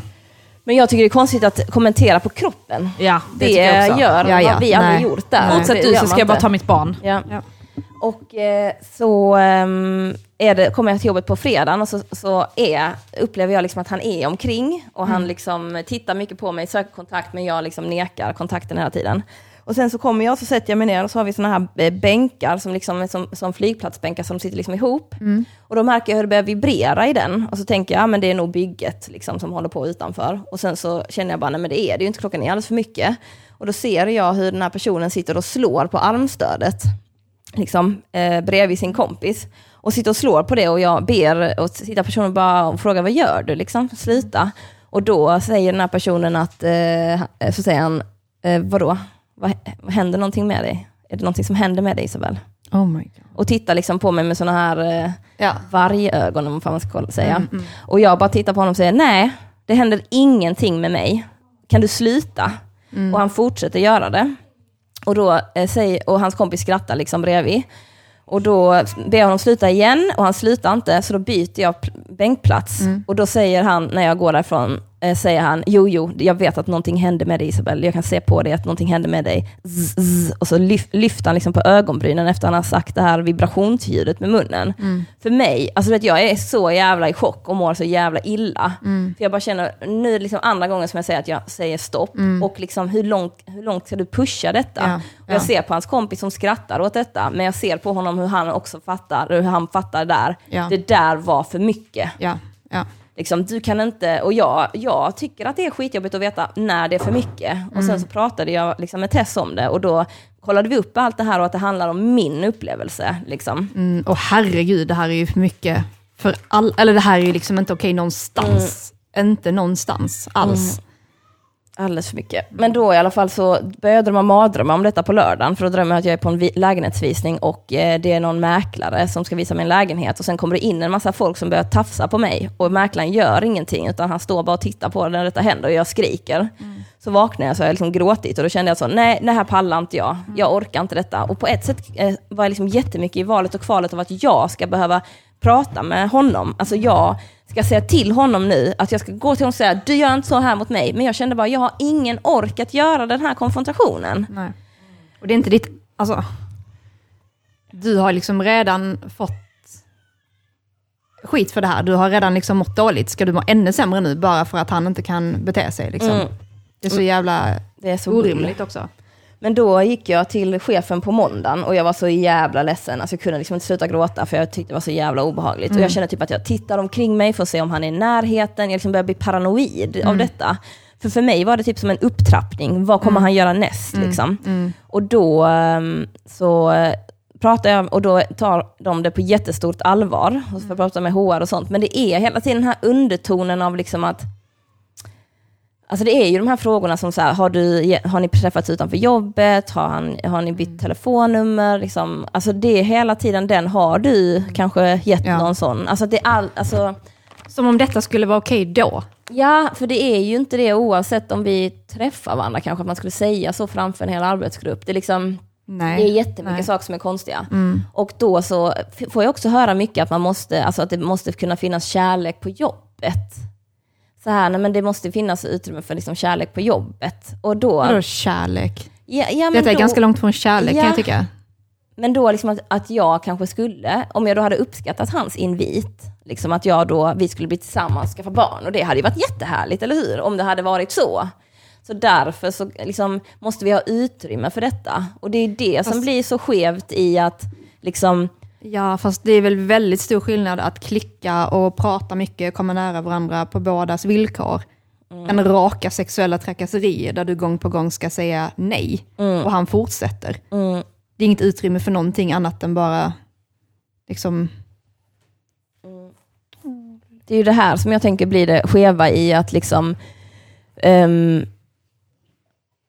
B: Men jag tycker det är konstigt att kommentera på kroppen.
A: ja det,
B: Det,
A: jag också.
B: gör
C: Ja, ja.
B: vad vi aldrig gjort där. Det
A: du så ska jag bara ta mitt barn.
B: Ja. Och eh, så ehm, är det, kommer jag till jobbet på fredagen och så, så är, upplever jag liksom att han är omkring och han liksom tittar mycket på mig, söker kontakt men jag liksom nekar kontakten hela tiden. Och sen så kommer jag, så sätter jag mig ner och så har vi såna här eh, bänkar som, liksom, som, som flygplatsbänkar som sitter liksom ihop. Och då märker jag hur det börjar vibrera i den och så tänker jag, ja men det är nog bygget liksom, som håller på utanför. Och sen så känner jag bara, nej men det är det ju inte, klockan är alldeles för mycket. Och då ser jag hur den här personen sitter och slår på armstödet liksom, eh, bredvid sin kompis. Och sitter och slår på det och jag ber och sitter personen bara och frågar vad gör du? Liksom, sluta. Och då säger den här personen att, eh, så säger han, eh, vadå? Vad, händer någonting med dig? Är det någonting som händer med dig Isabel?
C: Oh my God.
B: Och tittar liksom på mig med sådana här eh,
C: Ja.
B: vargögon, om man ska säga.
C: Mm, mm.
B: Och jag bara tittar på honom och säger, nej, det händer ingenting med mig. Kan du sluta?
C: Mm.
B: Och han fortsätter göra det. Och, då, eh, säger, och hans kompis skrattar liksom bredvid. Och då ber jag honom sluta igen och han slutar inte, så då byter jag pl- bänkplats.
C: Mm.
B: Och då säger han, när jag går därifrån, säger han, jo, jo, jag vet att någonting hände med dig Isabel, jag kan se på dig att någonting hände med dig. Zzz, zzz. Och så lyf, lyfter han liksom på ögonbrynen efter han har sagt det här vibrationsljudet med munnen.
C: Mm.
B: För mig, alltså vet, jag är så jävla i chock och mår så jävla illa.
C: Mm.
B: För jag bara känner, nu är det liksom andra gången som jag säger att jag säger stopp.
C: Mm.
B: Och liksom hur långt, hur långt ska du pusha detta?
C: Ja,
B: Och jag
C: ja.
B: ser på hans kompis som skrattar åt detta, men jag ser på honom hur han också fattar, hur han fattar där.
C: Ja.
B: Det där var för mycket.
C: Ja.
B: Liksom, du kan inte, och jag, jag tycker att det är skitjobbigt att veta när det är för mycket. Och
C: Mm.
B: sen så pratade jag liksom med Tess om det och då kollade vi upp allt det här och att det handlar om min upplevelse. Liksom.
C: Mm, och herregud, det här är ju för mycket för all, eller det här är ju liksom inte okej någonstans. Inte någonstans alls.
B: Alldeles för mycket. Men då i alla fall så började jag drömma mardrömmar om detta på lördagen, för då drömmer jag att jag är på en vi- lägenhetsvisning och eh, det är någon mäklare som ska visa mig en lägenhet och sen kommer det in en massa folk som börjar tafsa på mig och mäklaren gör ingenting utan han står bara och tittar på när detta händer och jag skriker. Så vaknar jag så jag liksom gråtit och då kände jag så, nej det här pallar inte jag, jag orkar inte detta. Och på ett sätt eh, var jag liksom jättemycket i valet och kvalet av att jag ska behöva prata med honom. Alltså jag ska säga till honom nu att jag ska gå till honom och säga du gör inte så här mot mig. Men jag kände bara, jag har ingen ork att göra den här konfrontationen.
C: Nej. Och det är inte ditt, alltså, du har liksom redan fått skit för det här. Du har redan liksom mått dåligt. Ska du må ännu sämre nu bara för att han inte kan bete sig? Liksom?
B: Mm.
C: Det är så jävla
B: Det är så
C: orimligt också.
B: Men då gick jag till chefen på måndagen och jag var så jävla ledsen. Alltså jag kunde liksom inte sluta gråta för jag tyckte det var så jävla obehagligt. Och jag kände typ att jag tittar omkring mig för att se om han är i närheten. Jag liksom började bli paranoid av detta. För för mig var det typ som en upptrappning. Vad kommer han göra näst? Liksom? Och då ehm, så eh, pratar jag, och då tar de det på jättestort allvar. Och så får jag med HR och sånt. Men det är hela tiden den här undertonen av liksom att Alltså det är ju de här frågorna som så här, har, du, har ni träffats utanför jobbet? Har, han, har ni bytt telefonnummer? Liksom, alltså det är hela tiden den, har du kanske gett
C: Ja.
B: någon sån? Alltså det är all, alltså,
C: Som om detta skulle vara okej då.
B: ja, för det är ju inte det oavsett om vi träffar varandra kanske, att man skulle säga så framför en hel arbetsgrupp. Det är liksom,
C: Nej.
B: det är jättemycket
C: Nej.
B: saker som är konstiga. Och då så får jag också höra mycket att man måste, alltså att det måste kunna finnas kärlek på jobbet. Så här, nej men det måste finnas utrymme för liksom kärlek på jobbet. Och då...
C: Vadå kärlek?
B: Ja, ja, men
C: Detta är
B: då,
C: ganska långt från kärlek kan
B: Ja.
C: jag tycka.
B: Men då liksom att, att jag kanske skulle, om jag då hade uppskattat hans invit, liksom att jag då, vi skulle bli tillsammans och skaffa barn. Och det hade ju varit jättehärligt, eller hur? Om det hade varit så. Så därför så liksom måste vi ha utrymme för detta. Och det är det som blir så skevt i att liksom,
C: Ja, fast det är väl väldigt stor skillnad att klicka och prata mycket, komma nära varandra på bådas villkor. En raka sexuella trakasserier där du gång på gång ska säga nej och han fortsätter. Det är inget utrymme för någonting annat än bara liksom,
B: det är ju det här som jag tänker blir det skeva i att liksom ehm,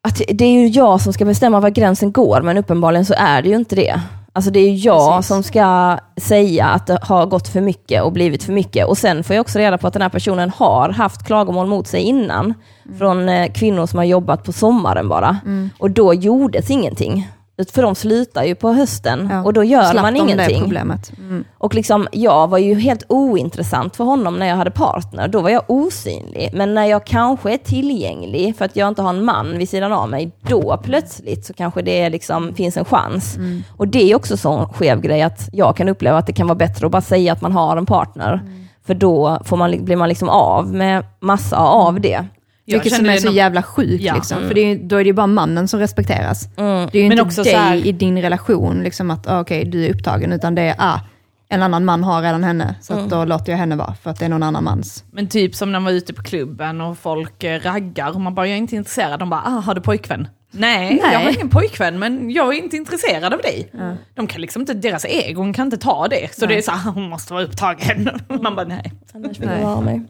B: att det är ju jag som ska bestämma var gränsen går, men uppenbarligen så är det ju inte det. Alltså det är jag
C: Precis.
B: som ska säga att det har gått för mycket och blivit för mycket. Och sen får jag också reda på att den här personen har haft klagomål mot sig innan. Från eh, kvinnor som har jobbat på sommaren bara. Och då gjordes ingenting. För de slutar ju på hösten
C: ja,
B: och då gör
C: slapp
B: man
C: de det
B: ingenting.
C: problemet. Mm.
B: Och liksom, jag var ju helt ointressant för honom när jag hade partner. Då var jag osynlig. Men när jag kanske är tillgänglig för att jag inte har en man vid sidan av mig, då plötsligt så kanske det liksom finns en chans. Och det är också så skev grej att jag kan uppleva att det kan vara bättre att bara säga att man har en partner. För då får man, blir man liksom av med massa av det.
A: Jag
C: Vilket som är så
A: nog-
C: jävla sjukt,
A: Ja.
C: liksom. för det är, då är det ju bara mannen som respekteras. Det är ju
A: Men
C: inte
A: också
C: dig
A: här-
C: i din relation, liksom att ah, okej, du är upptagen, utan det är ah, en annan man har redan henne, så att då låter jag henne vara, för att det är någon annan mans.
A: Men typ som när man var ute på klubben och folk eh, raggar och man bara, jag är inte intresserad. De bara, ah, har du pojkvän? Nej,
C: Nej.
A: jag har ingen pojkvän men jag är inte intresserad av dig. De kan liksom inte, deras egon kan inte ta det. Så det är så här, hon måste vara upptagen. (laughs) Man bara, nej.
B: Annars vill
C: Nej.
B: jag vara mig.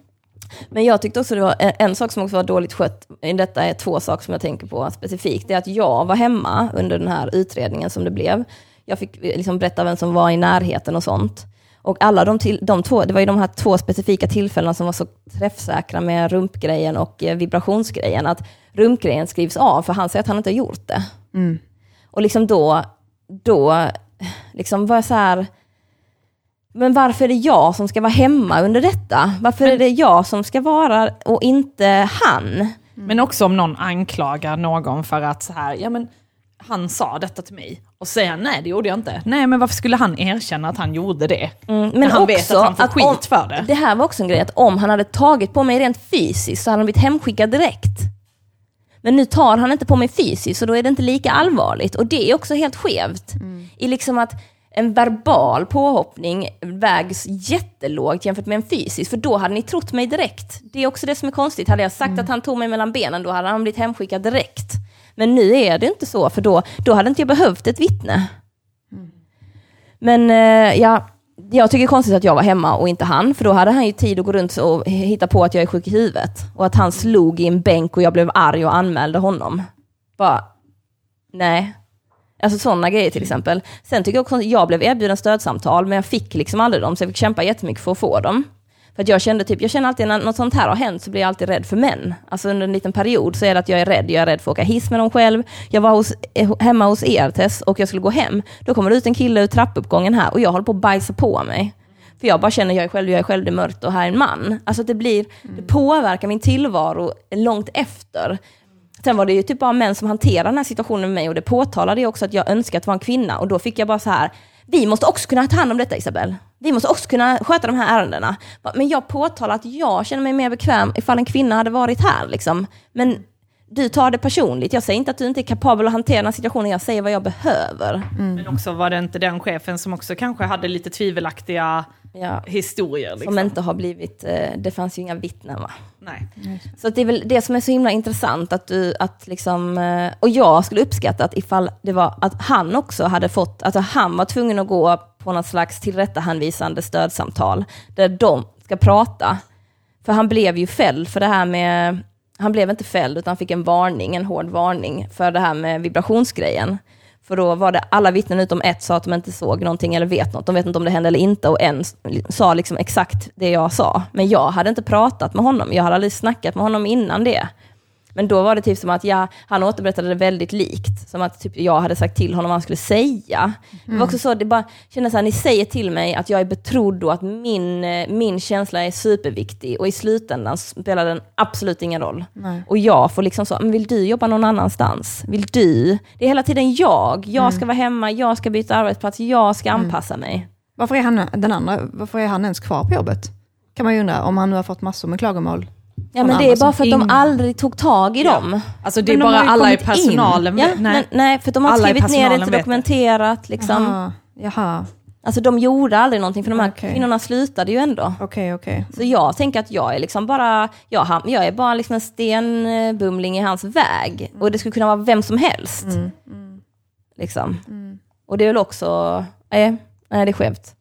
B: Men jag tyckte också det var en, en sak som också var dåligt skött, i detta är två saker som jag tänker på specifikt, det är att jag var hemma under den här utredningen som det blev. Jag fick liksom berätta vem som var i närheten och sånt. Och alla de, till, de två, det var ju de här två specifika tillfällena som var så träffsäkra med rumpgrejen och eh, vibrationsgrejen, att rumpgrejen skrivs av, för han säger att han inte har gjort det.
C: Mm.
B: Och liksom då, då liksom var jag så här, men varför är det jag som ska vara hemma under detta? Varför är det jag som ska vara och inte han?
A: Men också om någon anklagar någon för att så här, ja men han sa detta till mig. Och säger nej det gjorde jag inte. Nej men varför skulle han erkänna att han gjorde det?
B: Mm,
A: När han vet att han får skit
B: om,
A: för det.
B: Det här var också en grej, att om han hade tagit på mig rent fysiskt så hade han blivit hemskickad direkt. Men nu tar han inte på mig fysiskt så då är det inte lika allvarligt. Och det är också helt skevt. I liksom att en verbal påhoppning vägs jättelågt jämfört med en fysisk, för då hade ni trott mig direkt. Det är också det som är konstigt. Hade jag sagt att han tog mig mellan benen, då hade han blivit hemskickad direkt. Men nu är det inte så, för då, då hade inte jag behövt ett vittne. Men eh, ja, jag tycker det är konstigt att jag var hemma och inte han, för då hade han ju tid att gå runt och hitta på att jag är sjuk i huvudet. Och att han slog i en bänk och jag blev arg och anmälde honom. Bara, nej. Alltså sådana grejer till exempel. Sen tycker jag också att jag blev erbjuden stödsamtal, men jag fick liksom aldrig dem, så jag fick kämpa jättemycket för att få dem. För att jag kände typ, jag känner alltid när något sånt här har hänt så blir jag alltid rädd för män. Alltså under en liten period så är det att jag är rädd. Jag är rädd för att åka hiss med dem själv. Jag var hos, eh, hemma hos er Tess och jag skulle gå hem. Då kommer det ut en kille ur trappuppgången här och jag håller på att bajsa på mig. För jag bara känner, jag är själv, jag är själv, det är mörkt och här är en man. Alltså det blir, det påverkar min tillvaro långt efter. Sen var det ju typ bara män som hanterade den här situationen med mig och det påtalade jag också att jag önskade att vara en kvinna och då fick jag bara så här, vi måste också kunna ta hand om detta Isabel. Vi måste också kunna sköta de här ärendena. Men jag påtalar att jag känner mig mer bekväm ifall en kvinna hade varit här. Liksom. Men du tar det personligt. Jag säger inte att du inte är kapabel att hantera den här situationen, jag säger vad jag behöver.
D: Men också var det inte den chefen som också kanske hade lite tvivelaktiga
B: Ja.
D: historier? Liksom.
B: Som inte har blivit, eh, det fanns ju inga vittnen va?
D: Nej.
B: Så att det är väl det som är så himla intressant att du, att liksom, eh, och jag skulle uppskatta att ifall det var att han också hade fått, alltså han var tvungen att gå på något slags tillrättahänvisande stödsamtal, där de ska prata. För han blev ju fälld för det här med, han blev inte fälld utan fick en varning, en hård varning för det här med vibrationsgrejen. För då var det alla vittnen utom ett sa att de inte såg någonting eller vet något. De vet inte om det hände eller inte och en sa liksom exakt det jag sa. Men jag hade inte pratat med honom. Jag hade aldrig snackat med honom innan det. Men då var det typ som att jag, han återberättade det väldigt likt. Som att typ jag hade sagt till honom vad han skulle säga. Det var också så, det bara kändes så här, ni säger till mig att jag är betrodd och att min, eh, min känsla är superviktig. Och i slutändan spelar den absolut ingen roll.
C: Nej.
B: Och jag får liksom så, men vill du jobba någon annanstans? Vill du? Det är hela tiden jag. Jag ska vara hemma, jag ska byta arbetsplats, jag ska anpassa mig.
C: Varför är han, den andra, varför är han ens kvar på jobbet? Kan man ju undra, om han nu har fått massor med klagomål.
B: Ja men det är bara för att de aldrig tog tag i dem.
D: Alltså det är bara alla i personalen.
B: Ja,
D: nej.
B: men, nej, för de har
D: Alla
B: skrivit ner det, inte
D: det.
B: dokumenterat. Liksom.
C: Jaha, jaha.
B: Alltså de gjorde aldrig någonting, för de här
C: Okej.
B: kvinnorna slutade ju ändå.
C: okej okej.
B: Så jag tänker att jag är liksom bara, jag, jag är bara liksom en stenbumling i hans väg. Och det skulle kunna vara vem som helst.
C: Mm.
B: Liksom. Och det är väl också, nej, nej det är skevt.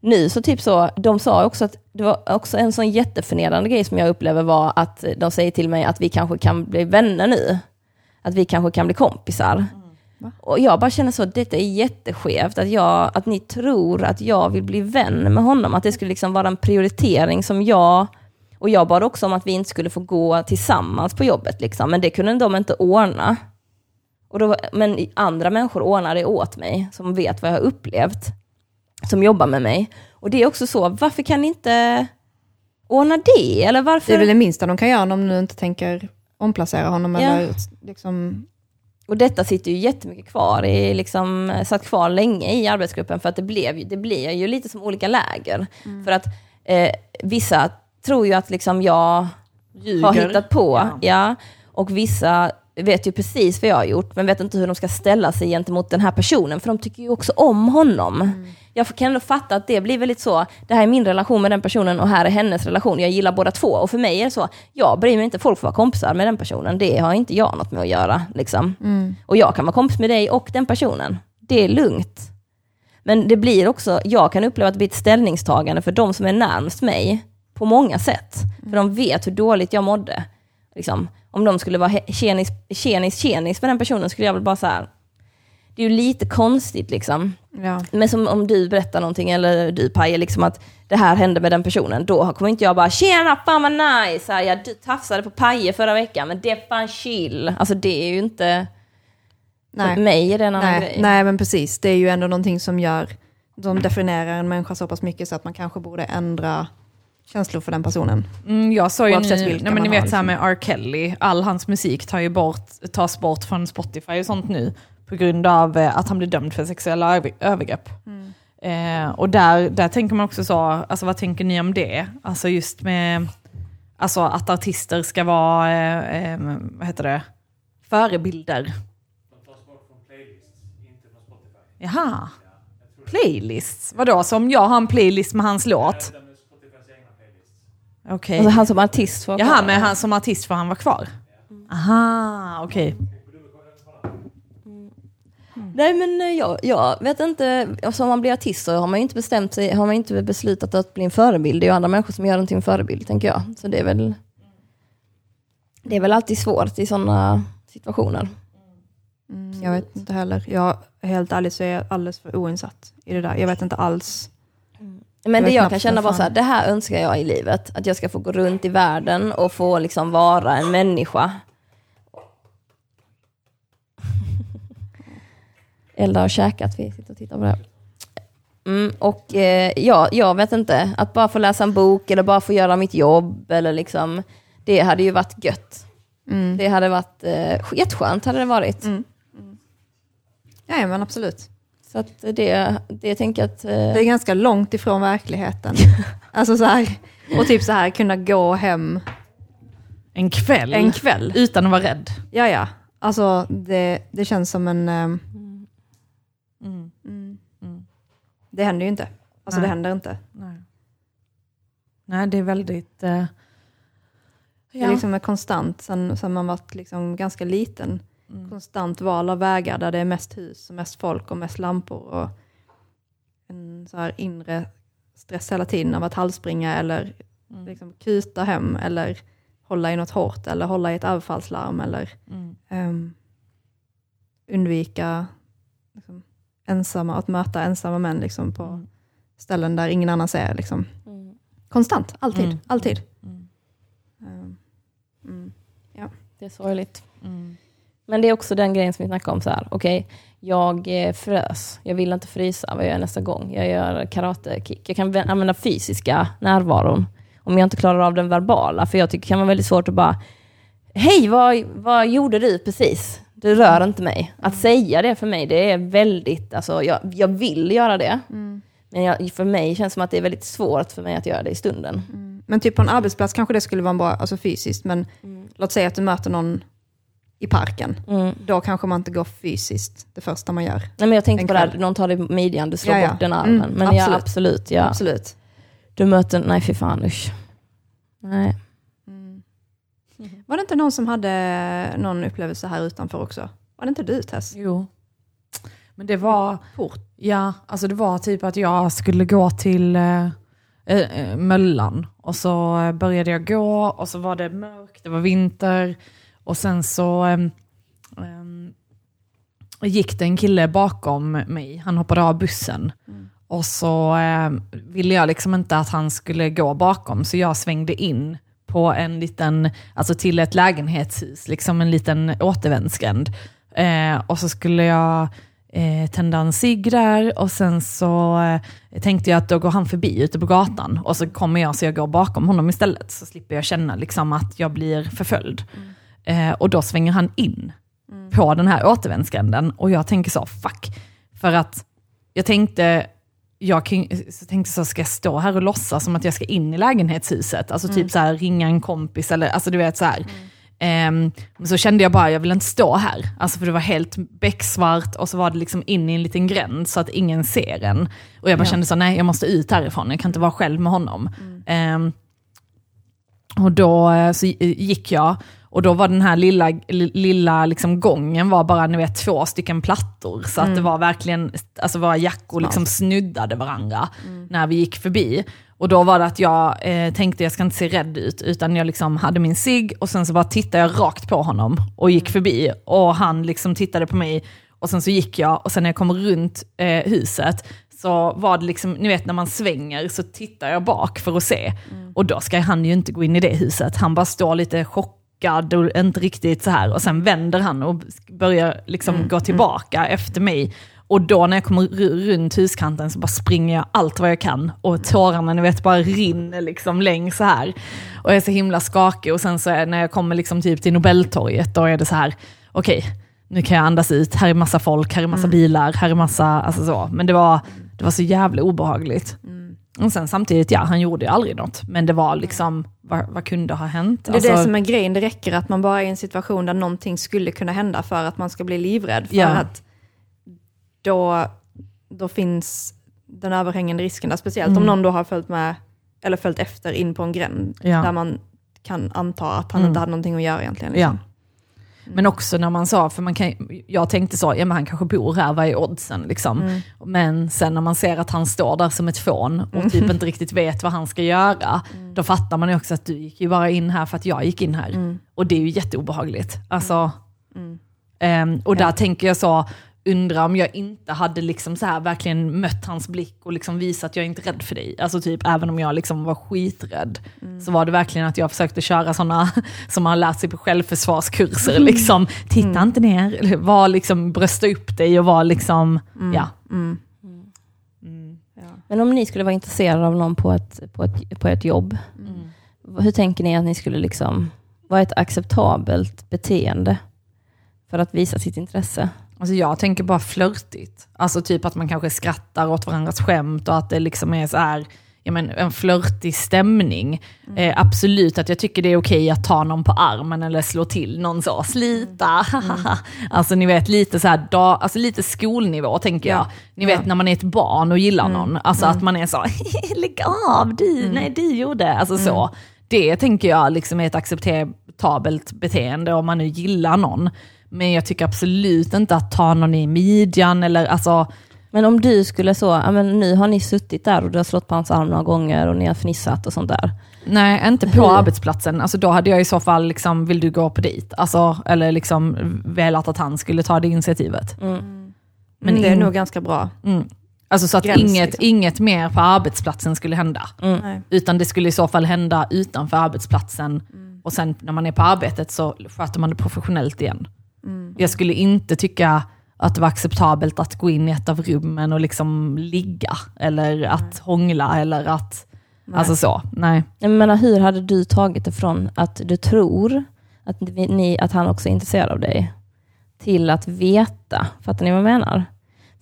B: Nu så typ så, de sa också att det var också en sån jätteförnedrande grej som jag upplever var att de säger till mig att vi kanske kan bli vänner nu. Att vi kanske kan bli kompisar.
C: Va?
B: Och jag bara känner så, detta är jätteskevt, att, jag, att ni tror att jag vill bli vän med honom, att det skulle liksom vara en prioritering som jag, och jag bad också om att vi inte skulle få gå tillsammans på jobbet, liksom, men det kunde de inte ordna. Och då, men andra människor ordnar det åt mig, som vet vad jag har upplevt, som jobbar med mig. Och det är också så, varför kan ni inte ordna det? Eller varför?
C: Det är väl det minsta de kan göra om de nu inte tänker omplacera honom
B: Ja.
C: eller liksom...
B: Och detta sitter ju jättemycket kvar, i, liksom, satt kvar länge i arbetsgruppen för att det, blev, ju- det blir ju lite som olika läger. För att eh, vissa tror ju att liksom jag
D: Ljuger.
B: har hittat på,
D: Ja.
B: ja. och vissa vet ju precis vad jag har gjort, men vet inte hur de ska ställa sig gentemot den här personen, för de tycker ju också om honom. Jag kan ändå fatta att det blir väldigt så, det här är min relation med den personen och här är hennes relation, jag gillar båda två. Och för mig är det så, jag bryr mig inte, folk får vara kompisar med den personen, det har inte jag något med att göra. Liksom. Och jag kan vara kompis med dig och den personen. Det är lugnt. Men det blir också, jag kan uppleva att det blir ett ställningstagande för de som är närmast mig, på många sätt. För de vet hur dåligt jag mådde. Liksom, om de skulle vara tjenis, tjenis, tjenis med den personen skulle jag väl bara så här. det är ju lite konstigt liksom.
C: Ja.
B: Men som om du berättar någonting, eller du Paje, liksom att det här hände med den personen, då kommer inte jag bara “tjena, fan vad nice, så här, ja, du tafsade på Paje förra veckan, men det är fan chill”. Alltså det är ju inte,
C: Nej.
B: för mig är det en annan
C: Nej,
B: grej.
C: nej, men precis. Det är ju ändå någonting som gör, som definierar en människa så pass mycket så att man kanske borde ändra känslor för den personen.
D: Mm, jag sa ju
C: vilka
D: nej, men ni
C: man har,
D: vet så här
C: liksom.
D: med R. Kelly, all hans musik tar ju bort, tas bort från Spotify och sånt nu på grund av eh, att han blir dömd för sexuella över, övergrepp. Eh, och där, där tänker man också så, alltså vad tänker ni om det? Alltså just med alltså att artister ska vara, eh, eh, vad heter det, förebilder. Jaha. Playlists? Vadå, så om jag har en playlist med hans låt? Okej.
B: Alltså han som artist får
D: Jaha, men han som artist får han vara kvar? Aha, okej.
B: Nej men eh, jag, jag vet inte, alltså, om man blir artist så har man ju inte bestämt sig, har man inte beslutat att bli en förebild. Det är ju andra människor som gör en till en förebild, tänker jag. Så det är väl, det är väl alltid svårt i sådana situationer.
C: Mm, jag vet inte heller. Jag, helt ärligt så är jag alldeles för oinsatt i det där. Jag vet inte alls.
B: Men det jag kan känna bara så här, det här önskar jag i livet. Att jag ska få gå runt i världen och få liksom vara en människa. (laughs) Elda har käkat, vi sitter och tittar på det. Mm, och eh, ja, jag vet inte, att bara få läsa en bok eller bara få göra mitt jobb eller liksom, det hade ju varit gött.
C: Mm.
B: Det hade varit eh, jätteskönt hade det varit.
C: Mm. Ja, men absolut.
B: Så att det, det tänker att... Eh,
C: Det är ganska långt ifrån verkligheten. (laughs) alltså så här, och typ så här kunna gå hem
A: En kväll,
C: en kväll.
A: utan att vara rädd.
C: Ja, ja. Alltså det, det känns som en... ehm,
A: Mm.
C: mm.
A: Mm.
C: Det händer ju inte. Alltså
A: Nej.
C: det händer inte.
A: Nej. Nej, det är väldigt... Eh,
C: Det är liksom en konstant, sen, sen man varit liksom ganska liten,
A: Mm.
C: konstant val av vägar där det är mest hus och mest folk och mest lampor och en så här inre stress hela tiden av att halsspringa eller
A: Mm.
C: liksom kuta hem eller hålla i något hårt eller hålla i ett överfallslarm eller
A: Mm.
C: ehm, undvika liksom, ensamma, att möta ensamma män liksom, på
A: Mm.
C: ställen där ingen annan ser. Liksom.
B: mm.
C: Konstant, alltid.
A: Mm.
C: alltid.
A: Mm.
C: Ehm, mm.
B: Det är sorgligt.
A: Mm.
B: Men det är också den grejen som vi snackade om så här. okej, jag eh, frös, jag vill inte frysa, vad gör jag nästa gång? Jag gör karate-kick. Jag kan vä- använda fysiska närvaron, om jag inte klarar av den verbala, för jag tycker det kan vara väldigt svårt att bara, hej, vad, vad gjorde du precis? Du rör inte mig. Att säga det för mig, det är väldigt, alltså jag, jag vill göra det, men jag, för mig känns det som att det är väldigt svårt för mig att göra det i stunden.
C: Men typ på en arbetsplats kanske det skulle vara bra, alltså fysiskt, men låt säga att du möter någon i parken.
B: Mm.
C: Då kanske man inte går fysiskt det första man gör.
B: Nej, men jag tänkte på det här, någon tar dig på midjan, du slår
C: Ja, ja.
B: bort den armen.
C: Mm,
B: men ja,
C: absolut.
B: absolut. Ja.
C: Absolut.
B: Du möter, nej fy fan usch. Nej.
C: Var det inte någon som hade någon upplevelse här utanför också? Var det inte du Tess?
A: Jo. Men det var,
C: Port.
A: ja, alltså det var typ att jag skulle gå till eh, eh, Möllan och så eh, började jag gå och så var det mörkt, det var vinter och sen så ehm, gick det en kille bakom mig, han hoppade av bussen. Och så eh, ville jag liksom inte att han skulle gå bakom, så jag svängde in på en liten, alltså till ett lägenhetshus, liksom en liten återvändsgränd. Eh, och så skulle jag eh, tända en cigg där. Och sen så eh, tänkte jag att då går han förbi ute på gatan. Och så kommer jag så jag går bakom honom istället, så slipper jag känna liksom att jag blir förföljd. Eh, och då svänger han in på den här återvändsgränden och jag tänker så, fuck. För att jag tänkte, jag så tänkte så, ska jag stå här och låtsas som att jag ska in i lägenhetshuset? Alltså typ så här ringa en kompis eller, alltså du vet så här. Ehm, men så kände jag bara, jag vill inte stå här. Alltså för det var helt becksvart och så var det liksom in i en liten gränd så att ingen ser en. Och jag bara kände så, nej jag måste ut härifrån, jag kan inte vara själv med honom. Ehm, och då eh, så gick jag, och då var den här lilla, lilla liksom gången var bara ni vet, två stycken plattor. Så att det var verkligen, alltså våra jackor liksom snuddade varandra när vi gick förbi. Och då var det att jag eh, tänkte jag ska inte se rädd ut, utan jag liksom hade min cigg och sen så bara tittade jag rakt på honom och gick förbi. Och han liksom tittade på mig och sen så gick jag och sen när jag kom runt eh, huset så var det liksom, ni vet när man svänger så tittar jag bak för att se. Och då ska han ju inte gå in i det huset, han bara står lite chockad och inte riktigt så här. Och sen vänder han och börjar liksom gå tillbaka efter mig. Och då när jag kommer ru- runt huskanten så bara springer jag allt vad jag kan och tårarna ni vet bara rinner liksom längs så här. Och jag är så himla skakig och sen så är, när jag kommer liksom typ till Nobeltorget då är det så här, okej, nu kan jag andas ut, här är massa folk, här är massa bilar, här är massa, alltså så. Men det var, det var så jävla obehagligt. Och sen samtidigt, ja, han gjorde ju aldrig något. Men det var liksom, vad, vad kunde ha hänt?
C: Det är
A: Alltså,
C: det som är grejen, det räcker att man bara är i en situation där någonting skulle kunna hända för att man ska bli livrädd. För
A: Ja.
C: att då, då finns den överhängande risken där, speciellt om någon då har följt med, eller följt efter in på en gränd,
A: Ja.
C: där man kan anta att han
A: Mm.
C: inte hade någonting att göra egentligen.
A: Ja. Men också när man sa, för man kan, jag tänkte så, ja men han kanske bor här, vad är oddsen liksom? Men sen när man ser att han står där som ett fån och typ inte riktigt vet vad han ska göra, då fattar man ju också att du gick ju bara in här för att jag gick in här. Och det är ju jätteobehagligt. Alltså, ehm, och där tänker jag så, undra om jag inte hade liksom så här verkligen mött hans blick och liksom visat att jag är inte rädd för dig. Alltså typ även om jag liksom var skiträdd så var det verkligen att jag försökte köra sådana (laughs) som man har lärt sig på självförsvarskurser. Liksom, titta inte ner, var liksom, brösta upp dig och var liksom, ja.
B: Men om ni skulle vara intresserade av någon på ett, på ett, på ett jobb, hur tänker ni att ni skulle liksom, vad är ett acceptabelt beteende för att visa sitt intresse?
A: Alltså jag tänker bara flörtigt. Alltså typ att man kanske skrattar åt varandras skämt och att det liksom är så här, ja men en flörtig stämning. Eh, absolut att jag tycker det är okej att ta någon på armen eller slå till någon så, slita, (laughs) Alltså ni vet lite så här, da, alltså lite skolnivå tänker jag. Ni vet när man är ett barn och gillar någon, alltså att man är så, (laughs) lägg av du, nej du gjorde, alltså så. Det tänker jag liksom är ett acceptabelt beteende om man nu gillar någon. Men jag tycker absolut inte att ta någon i midjan eller alltså,
B: Men om du skulle så, ja, men nu har ni suttit där och du har slått på hans arm några gånger och ni har fnissat och sånt där.
A: nej inte på
B: Hur?
A: arbetsplatsen. Alltså då hade jag i så fall, liksom, vill du gå på dit? Alltså, eller liksom velat att han skulle ta det initiativet.
C: Men
A: Men
C: det är nog ganska bra.
A: Mm. Alltså så att
C: Gräns,
A: inget,
C: liksom.
A: inget mer på arbetsplatsen skulle hända.
C: Nej.
A: Utan det skulle i så fall hända utanför arbetsplatsen.
C: Mm.
A: Och sen när man är på arbetet så sköter man det professionellt igen.
C: Mm.
A: Jag skulle inte tycka att det var acceptabelt att gå in i ett av rummen och liksom ligga. Eller att hångla eller att... Alltså så, nej.
B: Jag menar, hur hade du tagit det från att du tror att, ni, att han också är intresserad av dig, till att veta, fattar ni vad jag menar?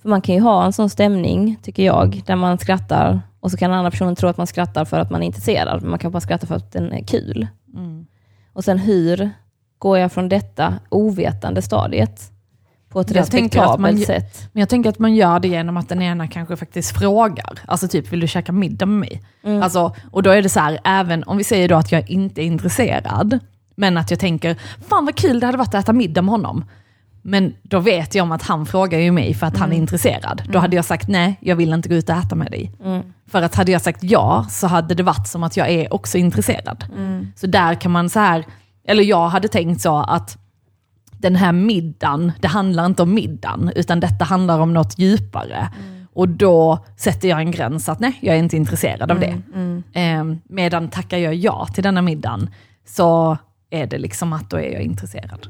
B: För man kan ju ha en sån stämning, tycker jag, där man skrattar och så kan den andra personen tro att man skrattar för att man är intresserad, men man kan bara skratta för att den är kul.
A: Mm.
B: Och sen hur går jag från detta ovetande stadiet på ett
A: Jag man
B: respektabelt sätt?
A: Men jag tänker att man gör det genom att den ena kanske faktiskt frågar. Alltså typ, vill du käka middag med mig?
B: Mm.
A: Alltså, och då är det så här, även om vi säger då att jag inte är intresserad, men att jag tänker, fan vad kul det hade varit att äta middag med honom. Men då vet jag om att han frågar ju mig för att han är intresserad. Då hade jag sagt nej, jag vill inte gå ut och äta med dig.
B: Mm.
A: För att hade jag sagt ja så hade det varit som att jag är också intresserad. Så där kan man så här, eller jag hade tänkt så att den här middagen, det handlar inte om middagen, utan detta handlar om något djupare. Och då sätter jag en gräns att nej, jag är inte intresserad av det. Eh, medan tackar jag ja till denna middagen, så är det liksom att då är jag intresserad.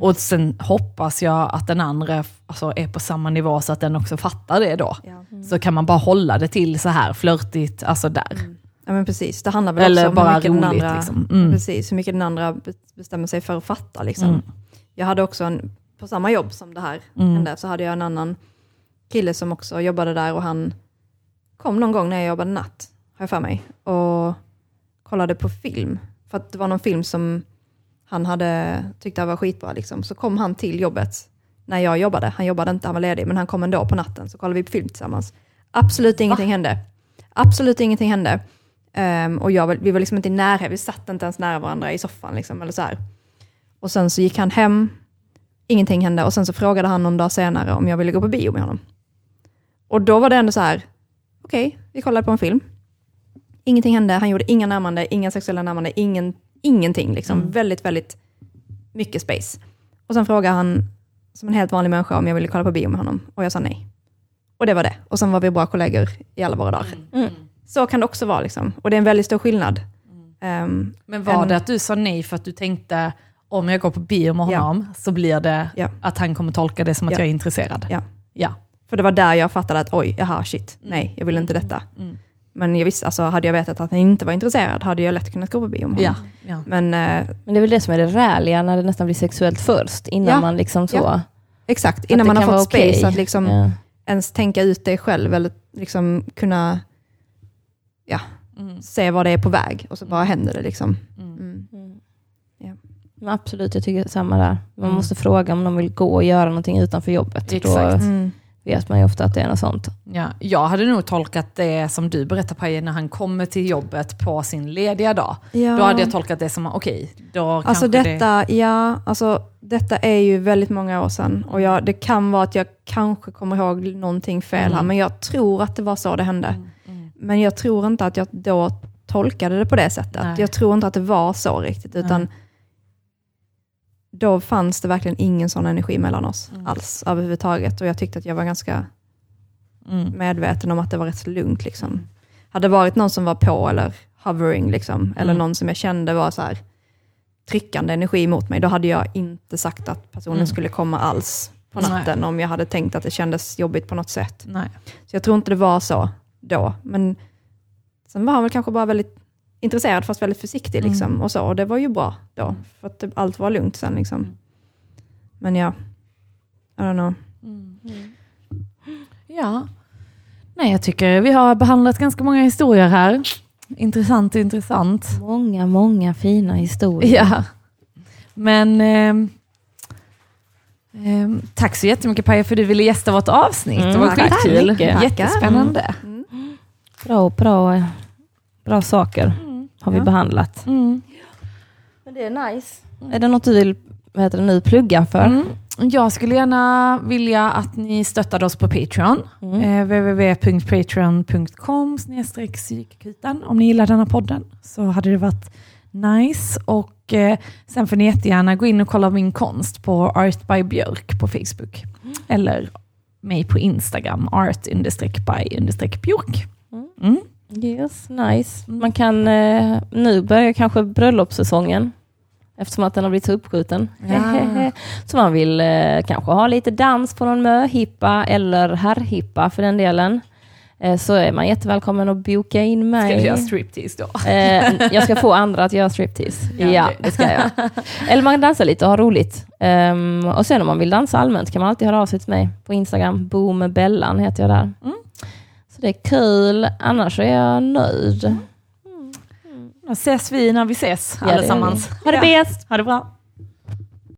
A: Och sen hoppas jag att den andra alltså, är på samma nivå så att den också fattar det då.
C: Ja.
A: Så kan man bara hålla det till så här flörtigt, alltså där.
C: Ja, men precis. Det handlar väl
A: Eller
C: också om hur mycket, den
A: roligt,
C: andra,
A: liksom. Mm.
C: precis, hur mycket den andra be- bestämmer sig för att fatta. Liksom.
A: Mm.
C: Jag hade också, en, på samma jobb som det här
A: Mm.
C: hände, så hade jag en annan kille som också jobbade där och han kom någon gång när jag jobbade natt, har jag för mig, och kollade på film. För att det var någon film som han hade tyckte var skitbra. Liksom. Så kom han till jobbet när jag jobbade. Han jobbade inte, han var ledig, men han kom ändå på natten. Så kollade vi på film tillsammans. Absolut ingenting hände. Absolut ingenting hände. Ehm, och jag, vi var liksom inte i närhet, vi satt inte ens nära varandra i soffan. Liksom, eller så här. Och sen så gick han hem, ingenting hände. Och sen så frågade han någon dag senare om jag ville gå på bio med honom. Och då var det ändå så här, okej, vi kollade på en film. Ingenting hände, han gjorde inga närmande, inga sexuella närmande, ingen, ingenting. Liksom. Väldigt, väldigt mycket space. Och sen frågade han som en helt vanlig människa om jag ville kolla på bio med honom. Och jag sa nej. Och det var det. Och sen var vi bra kollegor i alla våra dagar.
B: Mm.
C: Så kan det också vara. Liksom. Och det är en väldigt stor skillnad. Ehm,
A: Men var
C: En-
A: det att du sa nej för att du tänkte, om jag går på bio med
C: Ja.
A: honom så blir det
C: Ja.
A: att han kommer tolka det som att
C: Ja.
A: jag är intresserad?
C: Ja.
A: ja.
C: för det var där jag fattade att oj, jaha, shit, nej, jag vill inte detta.
A: Mm.
C: Men jag visste, alltså, hade jag vetat att han inte var intresserad hade jag lätt kunnat gå på bio med honom.
A: Ja. ja.
C: Men eh,
B: Men det är väl det som är det räliga, när det nästan blir sexuellt först, innan
C: Ja.
B: man liksom så...
C: Ja. exakt, innan man har fått space att liksom
B: Ja.
C: ens tänka ut det själv eller liksom kunna ja,
A: Mm.
C: se vad det är på väg och så bara händer det. Liksom.
A: Mm.
C: Mm.
B: Mm. Men absolut, jag tycker samma där. Man
A: Mm.
B: måste fråga om de vill gå och göra någonting utanför jobbet.
A: Exakt.
B: Då,
C: Mm.
B: vet man ju ofta att det är något sånt.
A: Ja, jag hade nog tolkat det som du berättade Paje, när han kommer till jobbet på sin lediga dag.
C: Ja.
A: Då hade jag tolkat det som, okej, då
C: Alltså
A: kanske det...
C: detta, ja, alltså detta är ju väldigt många år sedan och jag, det kan vara att jag kanske kommer ihåg någonting fel här,
A: Mm.
C: men jag tror att det var så det hände. Men jag tror inte att jag då tolkade det på det sättet.
A: Nej.
C: Jag tror inte att det var så riktigt, utan
A: Nej.
C: då fanns det verkligen ingen sån energi mellan oss
A: Mm.
C: alls överhuvudtaget. Och jag tyckte att jag var ganska
A: Mm.
C: medveten om att det var rätt lugnt. Liksom. Hade det varit någon som var på eller hovering, liksom, eller
A: Mm.
C: någon som jag kände var så här, tryckande energi mot mig, då hade jag inte sagt att personen
A: Mm.
C: skulle komma alls på
A: Nej.
C: natten om jag hade tänkt att det kändes jobbigt på något sätt.
A: Nej.
C: Så jag tror inte det var så då. Men sen var han väl kanske bara väldigt intresserad fast väldigt försiktig.
A: Mm.
C: Liksom, och, så, och det var ju bra då, för att det, allt var lugnt sen. Liksom. Men ja, I don't know.
A: Ja. Nej, jag tycker vi har behandlat ganska många historier här. Intressant, intressant.
B: Många, många fina historier.
A: Ja. Men ehm, ehm, tack så jättemycket Paja för att du ville gästa vårt avsnitt.
B: Mm,
A: det var skitkul. Jättespännande.
B: Bra, bra, bra saker har vi
C: Ja.
B: behandlat.
A: Mm.
B: Men det är nice. Är det något du vill vad heter det, nu plugga för?
A: Mm. Jag skulle gärna vilja att ni stöttade oss på Patreon.
B: Mm.
A: Eh, www.patreon.com psykakuten. Om ni gillar denna podden så hade det varit nice. Och eh, sen får ni jättegärna gå in och kolla min konst på Art by Björk på Facebook. Eller mig på Instagram, art by björk. Mm.
B: Yes, nice. Man kan, eh, nu börjar kanske bröllopssäsongen eftersom att den har blivit så uppskjuten.
A: Ja. (laughs)
B: så man vill eh, kanske ha lite dans på någon möhippa eller herrhippa för den delen. Eh, så är man jättevälkommen att boka in
A: Ska
B: mig.
A: du göra striptease då?
B: Eh, jag ska få andra att göra striptease.
A: Ja,
B: Ja,
A: det-
B: ska jag. Eller man dansar lite och har roligt. Ehm, och sen om man vill dansa allmänt kan man alltid höra av sig till mig på Instagram. Bo med Bellan heter jag där.
A: Mm.
B: Det är kul. Annars är jag nöjd.
A: Då ses vi när vi ses
B: Ja,
A: allesammans.
B: Ha det bäst!
A: Ha det bra.